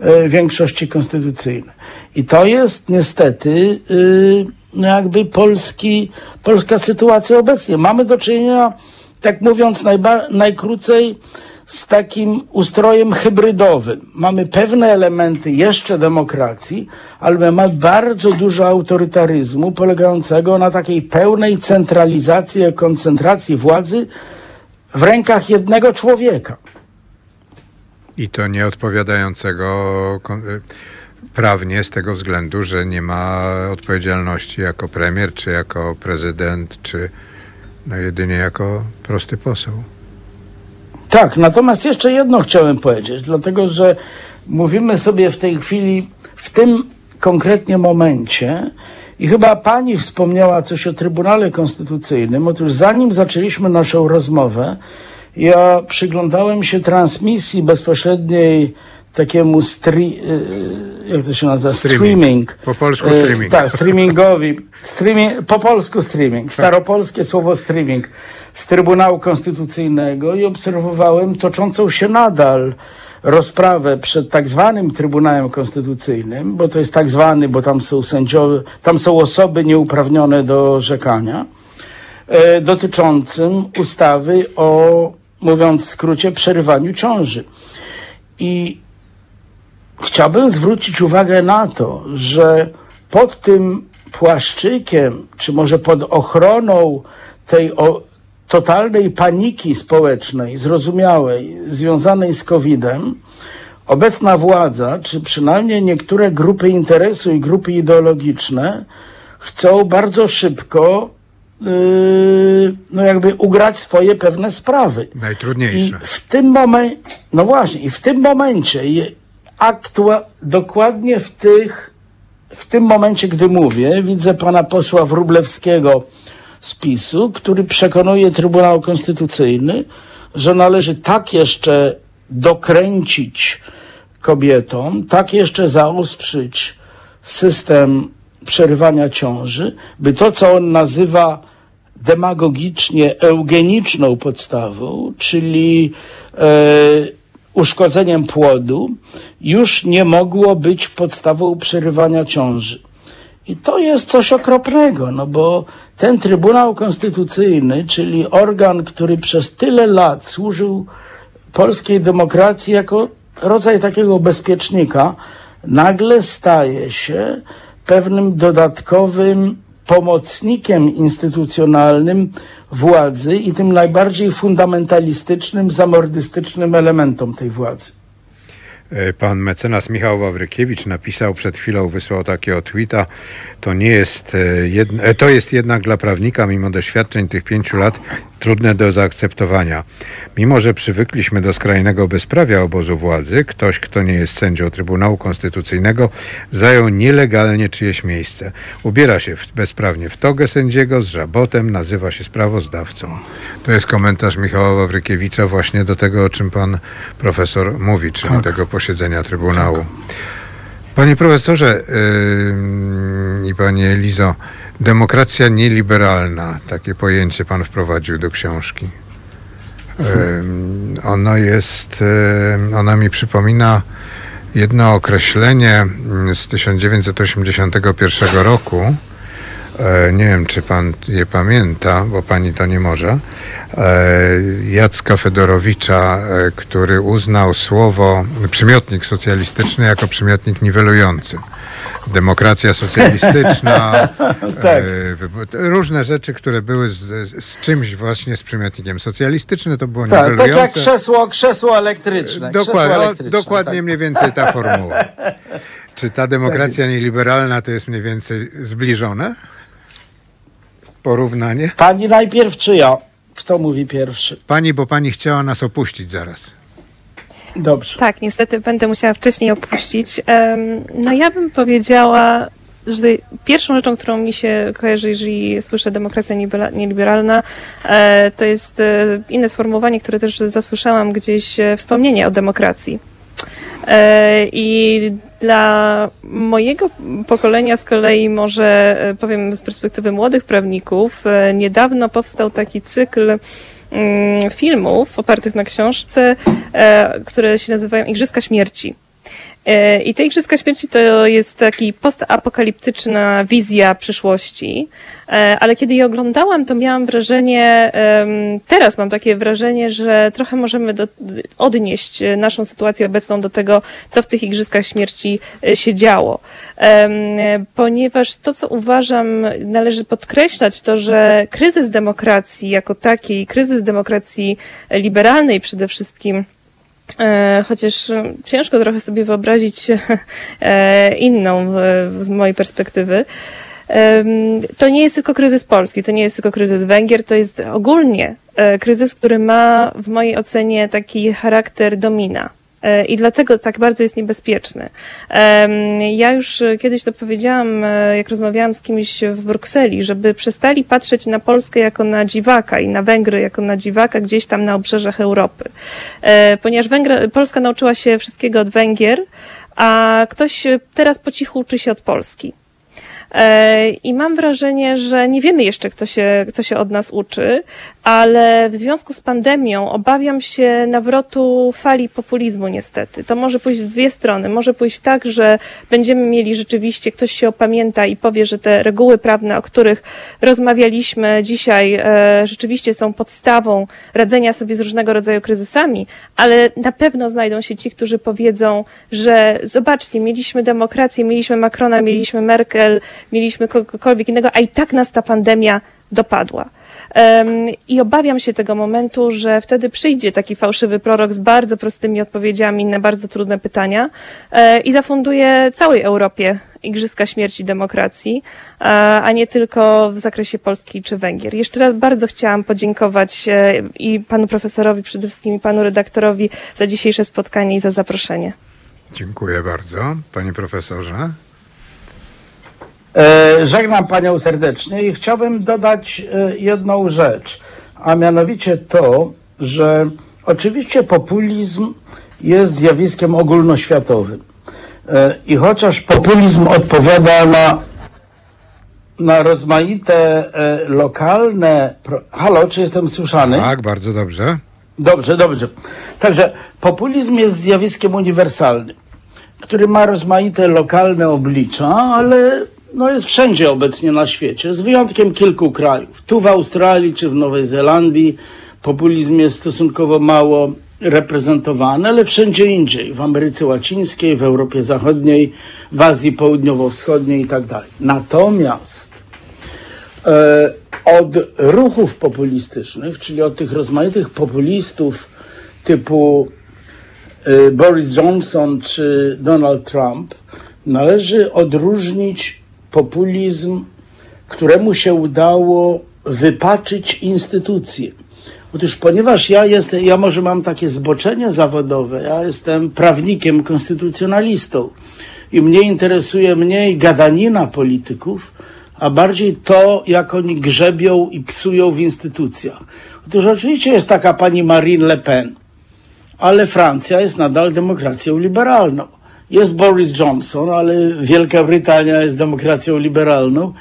e, większości konstytucyjnej. I to jest niestety y, no jakby polski, polska sytuacja obecnie. Mamy do czynienia, tak mówiąc najba, najkrócej, z takim ustrojem hybrydowym. Mamy pewne elementy jeszcze demokracji, ale mamy bardzo dużo autorytaryzmu polegającego na takiej pełnej centralizacji, koncentracji władzy w rękach jednego człowieka. I to nie odpowiadającego prawnie z tego względu, że nie ma odpowiedzialności jako premier, czy jako prezydent, czy no jedynie jako prosty poseł. Tak, natomiast jeszcze jedno chciałem powiedzieć, dlatego że mówimy sobie w tej chwili, w tym konkretnie momencie, i chyba pani wspomniała coś o Trybunale Konstytucyjnym. Otóż zanim zaczęliśmy naszą rozmowę, ja przyglądałem się transmisji bezpośredniej takiemu stri, y, jak to się nazywa? Streaming. Streaming. Po polsku Y, streaming. Tak, streamingowi. Streaming, po polsku streaming. Staropolskie słowo streaming z Trybunału Konstytucyjnego i obserwowałem toczącą się nadal rozprawę przed tak zwanym Trybunałem Konstytucyjnym, bo to jest tak zwany, bo tam są sędziowie, tam są osoby nieuprawnione do orzekania, e, dotyczącym ustawy o, mówiąc w skrócie, przerywaniu ciąży. I chciałbym zwrócić uwagę na to, że pod tym płaszczykiem, czy może pod ochroną tej totalnej paniki społecznej, zrozumiałej, związanej z COVID-em, obecna władza, czy przynajmniej niektóre grupy interesu i grupy ideologiczne, chcą bardzo szybko yy, no jakby ugrać swoje pewne sprawy. I Najtrudniejsze. w tym momencie, no właśnie, i w tym momencie, aktua- dokładnie w tych, w tym momencie, gdy mówię, widzę pana posła Wróblewskiego z PiSu, który przekonuje Trybunał Konstytucyjny, że należy tak jeszcze dokręcić kobietom, tak jeszcze zaostrzyć system przerywania ciąży, by to, co on nazywa demagogicznie eugeniczną podstawą, czyli e, uszkodzeniem płodu, już nie mogło być podstawą przerywania ciąży. I to jest coś okropnego, no bo ten Trybunał Konstytucyjny, czyli organ, który przez tyle lat służył polskiej demokracji jako rodzaj takiego bezpiecznika, nagle staje się pewnym dodatkowym pomocnikiem instytucjonalnym władzy i tym najbardziej fundamentalistycznym, zamordystycznym elementom tej władzy. E, Pan mecenas Michał Wawrykiewicz napisał przed chwilą, wysłał takiego tweeta. To nie jest, e, e, to jest jednak dla prawnika, mimo doświadczeń tych pięciu lat, trudne do zaakceptowania. Mimo, że przywykliśmy do skrajnego bezprawia obozu władzy, ktoś, kto nie jest sędzią Trybunału Konstytucyjnego, zajął nielegalnie czyjeś miejsce. Ubiera się w, bezprawnie w togę sędziego z żabotem, nazywa się sprawozdawcą. To jest komentarz Michała Wawrykiewicza właśnie do tego, o czym pan profesor mówi, czyli tego posiedzenia Trybunału. Panie profesorze yy, i panie Elizo, demokracja nieliberalna, takie pojęcie pan wprowadził do książki. Ono jest, ona mi przypomina jedno określenie mm, z 1981 roku. E, Nie wiem, czy pan je pamięta, bo pani to nie może. E, Jacka Fedorowicza, e, który uznał słowo, przymiotnik socjalistyczny jako przymiotnik niwelujący. Demokracja socjalistyczna, [LAUGHS] Tak. e, wybo- różne rzeczy, które były z, z czymś właśnie z przymiotnikiem socjalistyczny, to było Tak, tak jak krzesło, krzesło elektryczne. Dokładnie, krzesło elektryczne, dokładnie tak. mniej więcej ta formuła. [LAUGHS] Czy ta demokracja nieliberalna to jest mniej więcej zbliżone? Porównanie? Pani najpierw czy ja? Kto mówi pierwszy? Pani, bo pani chciała nas opuścić zaraz. Dobrze. Tak, niestety będę musiała wcześniej opuścić. No ja bym powiedziała, że pierwszą rzeczą, którą mi się kojarzy, jeżeli słyszę demokracja nieliberalna, e, to jest e, inne sformułowanie, które też zasłyszałam gdzieś, e, wspomnienie o demokracji. I dla mojego pokolenia z kolei może powiem z perspektywy młodych prawników, niedawno powstał taki cykl filmów opartych na książce, e, które się nazywają Igrzyska Śmierci. E, I te Igrzyska Śmierci to jest taki postapokaliptyczna wizja przyszłości, E, ale kiedy je oglądałam, to miałam wrażenie, teraz mam takie wrażenie, że trochę możemy do, odnieść naszą sytuację obecną do tego, co w tych Igrzyskach Śmierci e, się działo. Ponieważ to, co uważam, należy podkreślać, to, że kryzys demokracji jako takiej, kryzys demokracji liberalnej przede wszystkim, Chociaż e, ciężko trochę sobie wyobrazić [LAUGHS] e, inną z mojej perspektywy. To nie jest tylko kryzys Polski, to nie jest tylko kryzys Węgier, to jest ogólnie e, kryzys, który ma w mojej ocenie taki charakter domina. E, I dlatego tak bardzo jest niebezpieczny. Ja już e, kiedyś to powiedziałam, e, jak rozmawiałam z kimś w Brukseli, żeby przestali patrzeć na Polskę jako na dziwaka i na Węgry jako na dziwaka gdzieś tam na obrzeżach Europy. Ponieważ Węgry, Polska nauczyła się wszystkiego od Węgier, a ktoś teraz po cichu uczy się od Polski. I mam wrażenie, że nie wiemy jeszcze, kto się, kto się od nas uczy, ale w związku z pandemią obawiam się nawrotu fali populizmu niestety. To może pójść w dwie strony. Może pójść tak, że będziemy mieli rzeczywiście, ktoś się opamięta i powie, że te reguły prawne, o których rozmawialiśmy dzisiaj, e, rzeczywiście są podstawą radzenia sobie z różnego rodzaju kryzysami, ale na pewno znajdą się ci, którzy powiedzą, że zobaczcie, mieliśmy demokrację, mieliśmy Macrona, mieliśmy Merkel, mieliśmy kogokolwiek innego, a i tak nas ta pandemia dopadła. I obawiam się tego momentu, że wtedy przyjdzie taki fałszywy prorok z bardzo prostymi odpowiedziami na bardzo trudne pytania e, i zafunduje całej Europie Igrzyska Śmierci Demokracji, e, a nie tylko w zakresie Polski czy Węgier. Jeszcze raz bardzo chciałam podziękować e, i panu profesorowi przede wszystkim i panu redaktorowi za dzisiejsze spotkanie i za zaproszenie. Dziękuję bardzo, panie profesorze. E, Żegnam panią serdecznie i chciałbym dodać e, jedną rzecz, a mianowicie to, że oczywiście populizm jest zjawiskiem ogólnoświatowym. E, I chociaż populizm odpowiada na, na rozmaite lokalne. Halo, czy jestem słyszany? Tak, bardzo dobrze. Dobrze, dobrze. Także populizm jest zjawiskiem uniwersalnym, który ma rozmaite lokalne oblicza, ale no jest wszędzie obecnie na świecie, z wyjątkiem kilku krajów. Tu w Australii czy w Nowej Zelandii populizm jest stosunkowo mało reprezentowany, ale wszędzie indziej, w Ameryce Łacińskiej, w Europie Zachodniej, w Azji Południowo-Wschodniej i tak. Natomiast e, od ruchów populistycznych, czyli od tych rozmaitych populistów typu e, Boris Johnson czy Donald Trump, należy odróżnić populizm, któremu się udało wypaczyć instytucje. Otóż ponieważ ja jestem, ja może mam takie zboczenie zawodowe, ja jestem prawnikiem, konstytucjonalistą i mnie interesuje mniej gadanina polityków, a bardziej to, jak oni grzebią i psują w instytucjach. Otóż oczywiście jest taka pani Marine Le Pen, ale Francja jest nadal demokracją liberalną. Jest Boris Johnson, ale Wielka Brytania jest demokracją liberalną.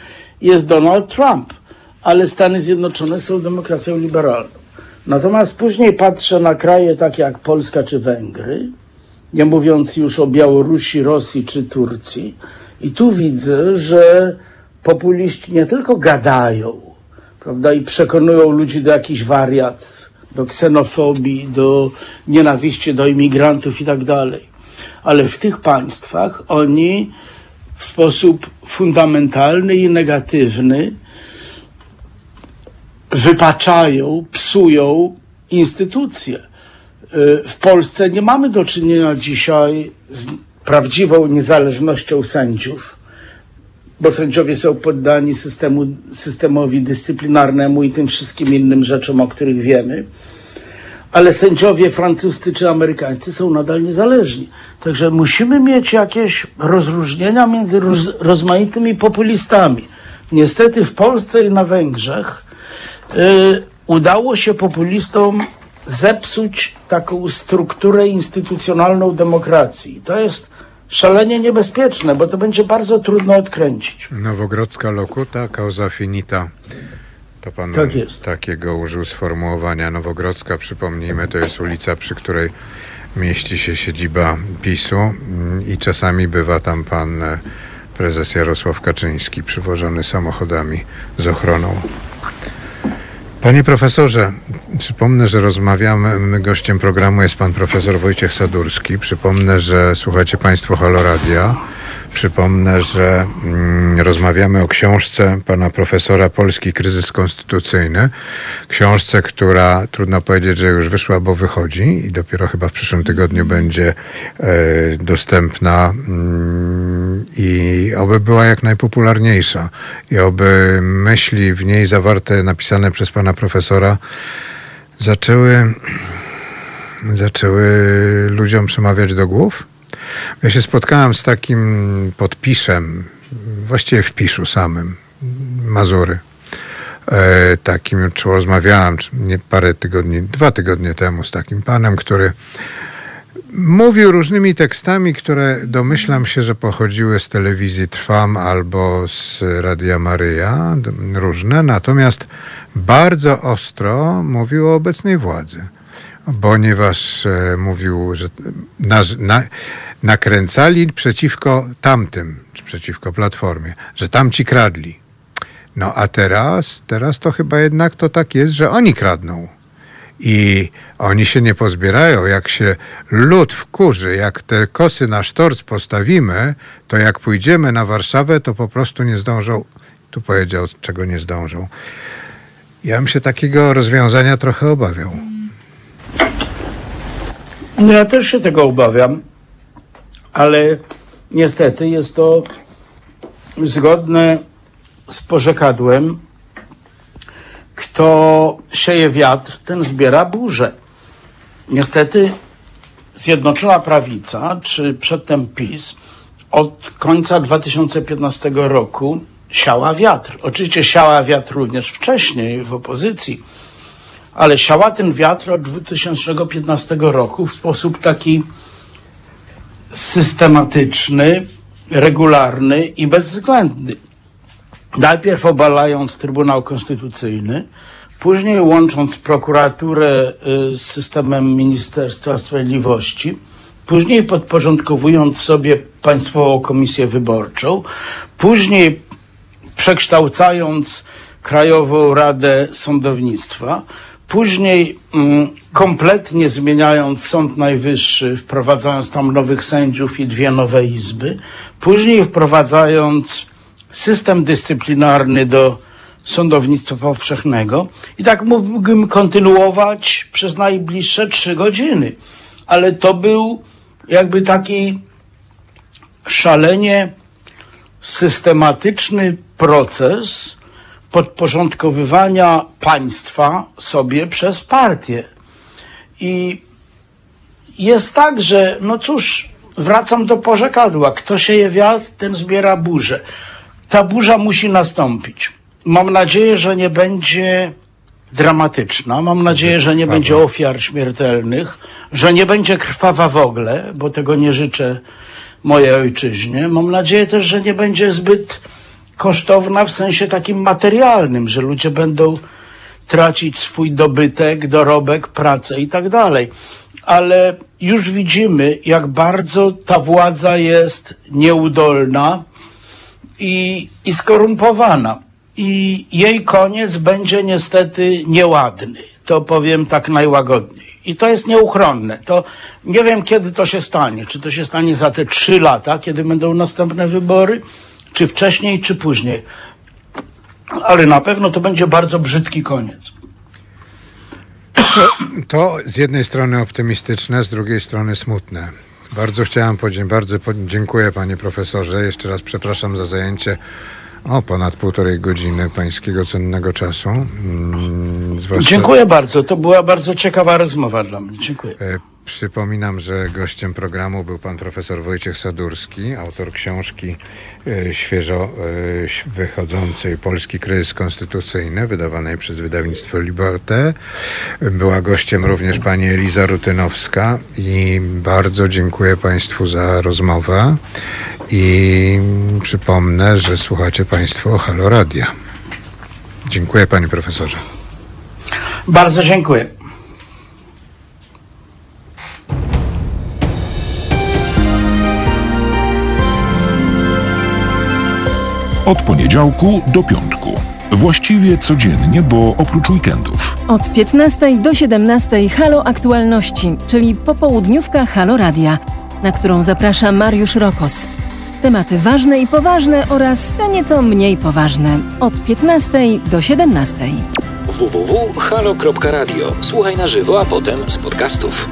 Jest Donald Trump, ale Stany Zjednoczone są demokracją liberalną. Natomiast później patrzę na kraje takie jak Polska czy Węgry, nie mówiąc już o Białorusi, Rosji czy Turcji. I tu widzę, że populiści nie tylko gadają, prawda, i przekonują ludzi do jakichś wariactw, do ksenofobii, do nienawiści do imigrantów i tak dalej. Ale w tych państwach oni w sposób fundamentalny i negatywny wypaczają, psują instytucje. Y, W Polsce nie mamy do czynienia dzisiaj z prawdziwą niezależnością sędziów, bo sędziowie są poddani systemu, systemowi dyscyplinarnemu i tym wszystkim innym rzeczom, o których wiemy. Ale sędziowie francuscy czy amerykańscy są nadal niezależni. Także musimy mieć jakieś rozróżnienia między roz, rozmaitymi populistami. Niestety w Polsce i na Węgrzech y, udało się populistom zepsuć taką strukturę instytucjonalną demokracji. To jest szalenie niebezpieczne, bo to będzie bardzo trudno odkręcić. Nowogrodzka lokuta, causa finita. To pan Tak jest. takiego użył sformułowania. Nowogrodzka, przypomnijmy, to jest ulica, przy której mieści się siedziba PiSu mm, i czasami bywa tam pan e, prezes Jarosław Kaczyński przywożony samochodami z ochroną. Panie profesorze, przypomnę, że rozmawiamy, gościem programu jest pan profesor Wojciech Sadurski. Przypomnę, że słuchacie państwo Haloradia. Przypomnę, że mm, rozmawiamy o książce pana profesora Polski Kryzys Konstytucyjny. Książce, która trudno powiedzieć, że już wyszła, bo wychodzi i dopiero chyba w przyszłym tygodniu będzie e, dostępna mm, i oby była jak najpopularniejsza i oby myśli w niej zawarte, napisane przez pana profesora zaczęły, zaczęły ludziom przemawiać do głów. Ja się spotkałem z takim podpiszem, właściwie w piszu samym, Mazury. E, takim, czy rozmawiałem nie parę tygodni, dwa tygodnie temu z takim panem, który mówił różnymi tekstami, które domyślam się, że pochodziły z telewizji Trwam albo z Radia Maryja, różne, natomiast bardzo ostro mówił o obecnej władzy ponieważ e, mówił, że na, na, nakręcali przeciwko tamtym, czy przeciwko Platformie, że tamci kradli. No a teraz, teraz to chyba jednak to tak jest, że oni kradną. I oni się nie pozbierają. Jak się lud wkurzy, jak te kosy na sztorc postawimy, to jak pójdziemy na Warszawę, to po prostu nie zdążą. Tu powiedział, czego nie zdążą. Ja bym się takiego rozwiązania trochę obawiał. No ja też się tego obawiam, ale niestety jest to zgodne z porzekadłem, kto sieje wiatr, ten zbiera burzę. Niestety Zjednoczona Prawica, czy przedtem PiS, od końca 2015 roku siała wiatr. Oczywiście siała wiatr również wcześniej w opozycji, ale siała ten wiatr od 2015 roku w sposób taki systematyczny, regularny i bezwzględny. Najpierw obalając Trybunał Konstytucyjny, później łącząc prokuraturę y, z systemem Ministerstwa Sprawiedliwości, później podporządkowując sobie Państwową Komisję Wyborczą, później przekształcając Krajową Radę Sądownictwa, później mm, kompletnie zmieniając Sąd Najwyższy, wprowadzając tam nowych sędziów i dwie nowe izby, później wprowadzając system dyscyplinarny do sądownictwa powszechnego i tak mógłbym kontynuować przez najbliższe trzy godziny. Ale to był jakby taki szalenie systematyczny proces podporządkowywania państwa sobie przez partię. I jest tak, że no cóż, wracam do porzekadła. Kto sieje wiatr, ten zbiera burzę. Ta burza musi nastąpić. Mam nadzieję, że nie będzie dramatyczna. Mam nadzieję, że nie będzie ofiar śmiertelnych, że nie będzie krwawa w ogóle, bo tego nie życzę mojej ojczyźnie. Mam nadzieję też, że nie będzie zbyt kosztowna w sensie takim materialnym, że ludzie będą tracić swój dobytek, dorobek, pracę i tak dalej. Ale już widzimy, jak bardzo ta władza jest nieudolna i, i skorumpowana. I jej koniec będzie niestety nieładny. To powiem tak najłagodniej. I to jest nieuchronne. To nie wiem, kiedy to się stanie. Czy to się stanie za te trzy lata, kiedy będą następne wybory, czy wcześniej, czy później. Ale na pewno to będzie bardzo brzydki koniec. To z jednej strony optymistyczne, z drugiej strony smutne. Bardzo chciałem podziękować, bardzo dziękuję panie profesorze. Jeszcze raz przepraszam za zajęcie o ponad półtorej godziny pańskiego cennego czasu. Mm, zwłaszcza- Dziękuję bardzo. To była bardzo ciekawa rozmowa dla mnie. Dziękuję. Przypominam, że gościem programu był pan profesor Wojciech Sadurski, autor książki e, świeżo e, wychodzącej Polski kryzys konstytucyjny, wydawanej przez wydawnictwo Liberté. Była gościem również pani Eliza Rutynowska i bardzo dziękuję państwu za rozmowę i przypomnę, że słuchacie państwo Halo Radia. Dziękuję panie profesorze. Bardzo dziękuję. Od poniedziałku do piątku. Właściwie codziennie, bo oprócz weekendów. Od 15 do 17 Halo Aktualności, czyli popołudniówka Halo Radia, na którą zaprasza Mariusz Rokos. Tematy ważne i poważne oraz te nieco mniej poważne. Od 15 do 17. www.halo.radio. Słuchaj na żywo, a potem z podcastów.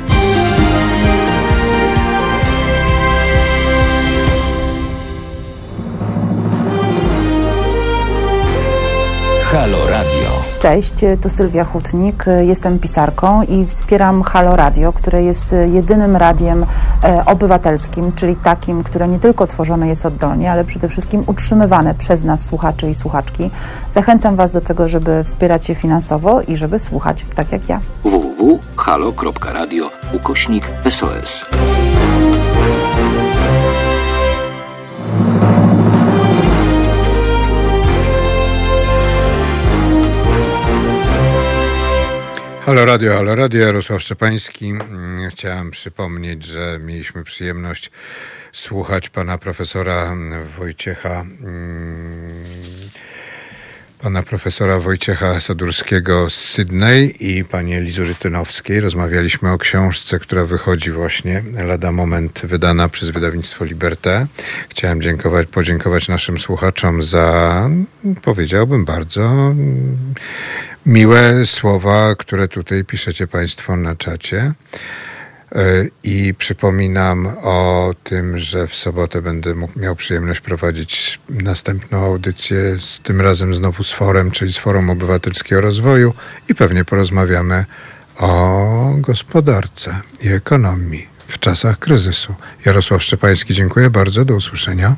Halo Radio. Cześć, tu Sylwia Hutnik, jestem pisarką i wspieram Halo Radio, które jest jedynym radiem e, obywatelskim, czyli takim, które nie tylko tworzone jest oddolnie, ale przede wszystkim utrzymywane przez nas słuchaczy i słuchaczki. Zachęcam Was do tego, żeby wspierać się finansowo i żeby słuchać tak jak ja. www.halo.radio ukośnik SOS. Halo Radio, Halo Radio, Jarosław Szczepański. Mm, Chciałem przypomnieć, że mieliśmy przyjemność słuchać pana profesora Wojciecha, mm, pana profesora Wojciecha Sadurskiego z Sydney i pani Elizy Rytynowskiej. Rozmawialiśmy o książce, która wychodzi właśnie lada moment, wydana przez wydawnictwo Liberté. Chciałem dziękować, podziękować naszym słuchaczom za, powiedziałbym, bardzo miłe słowa, które tutaj piszecie Państwo na czacie. E, I przypominam o tym, że w sobotę będę mógł, miał przyjemność prowadzić następną audycję, z tym razem znowu z Forem, czyli z Forum Obywatelskiego Rozwoju i pewnie porozmawiamy o gospodarce i ekonomii w czasach kryzysu. Jarosław Szczepański, dziękuję bardzo, do usłyszenia.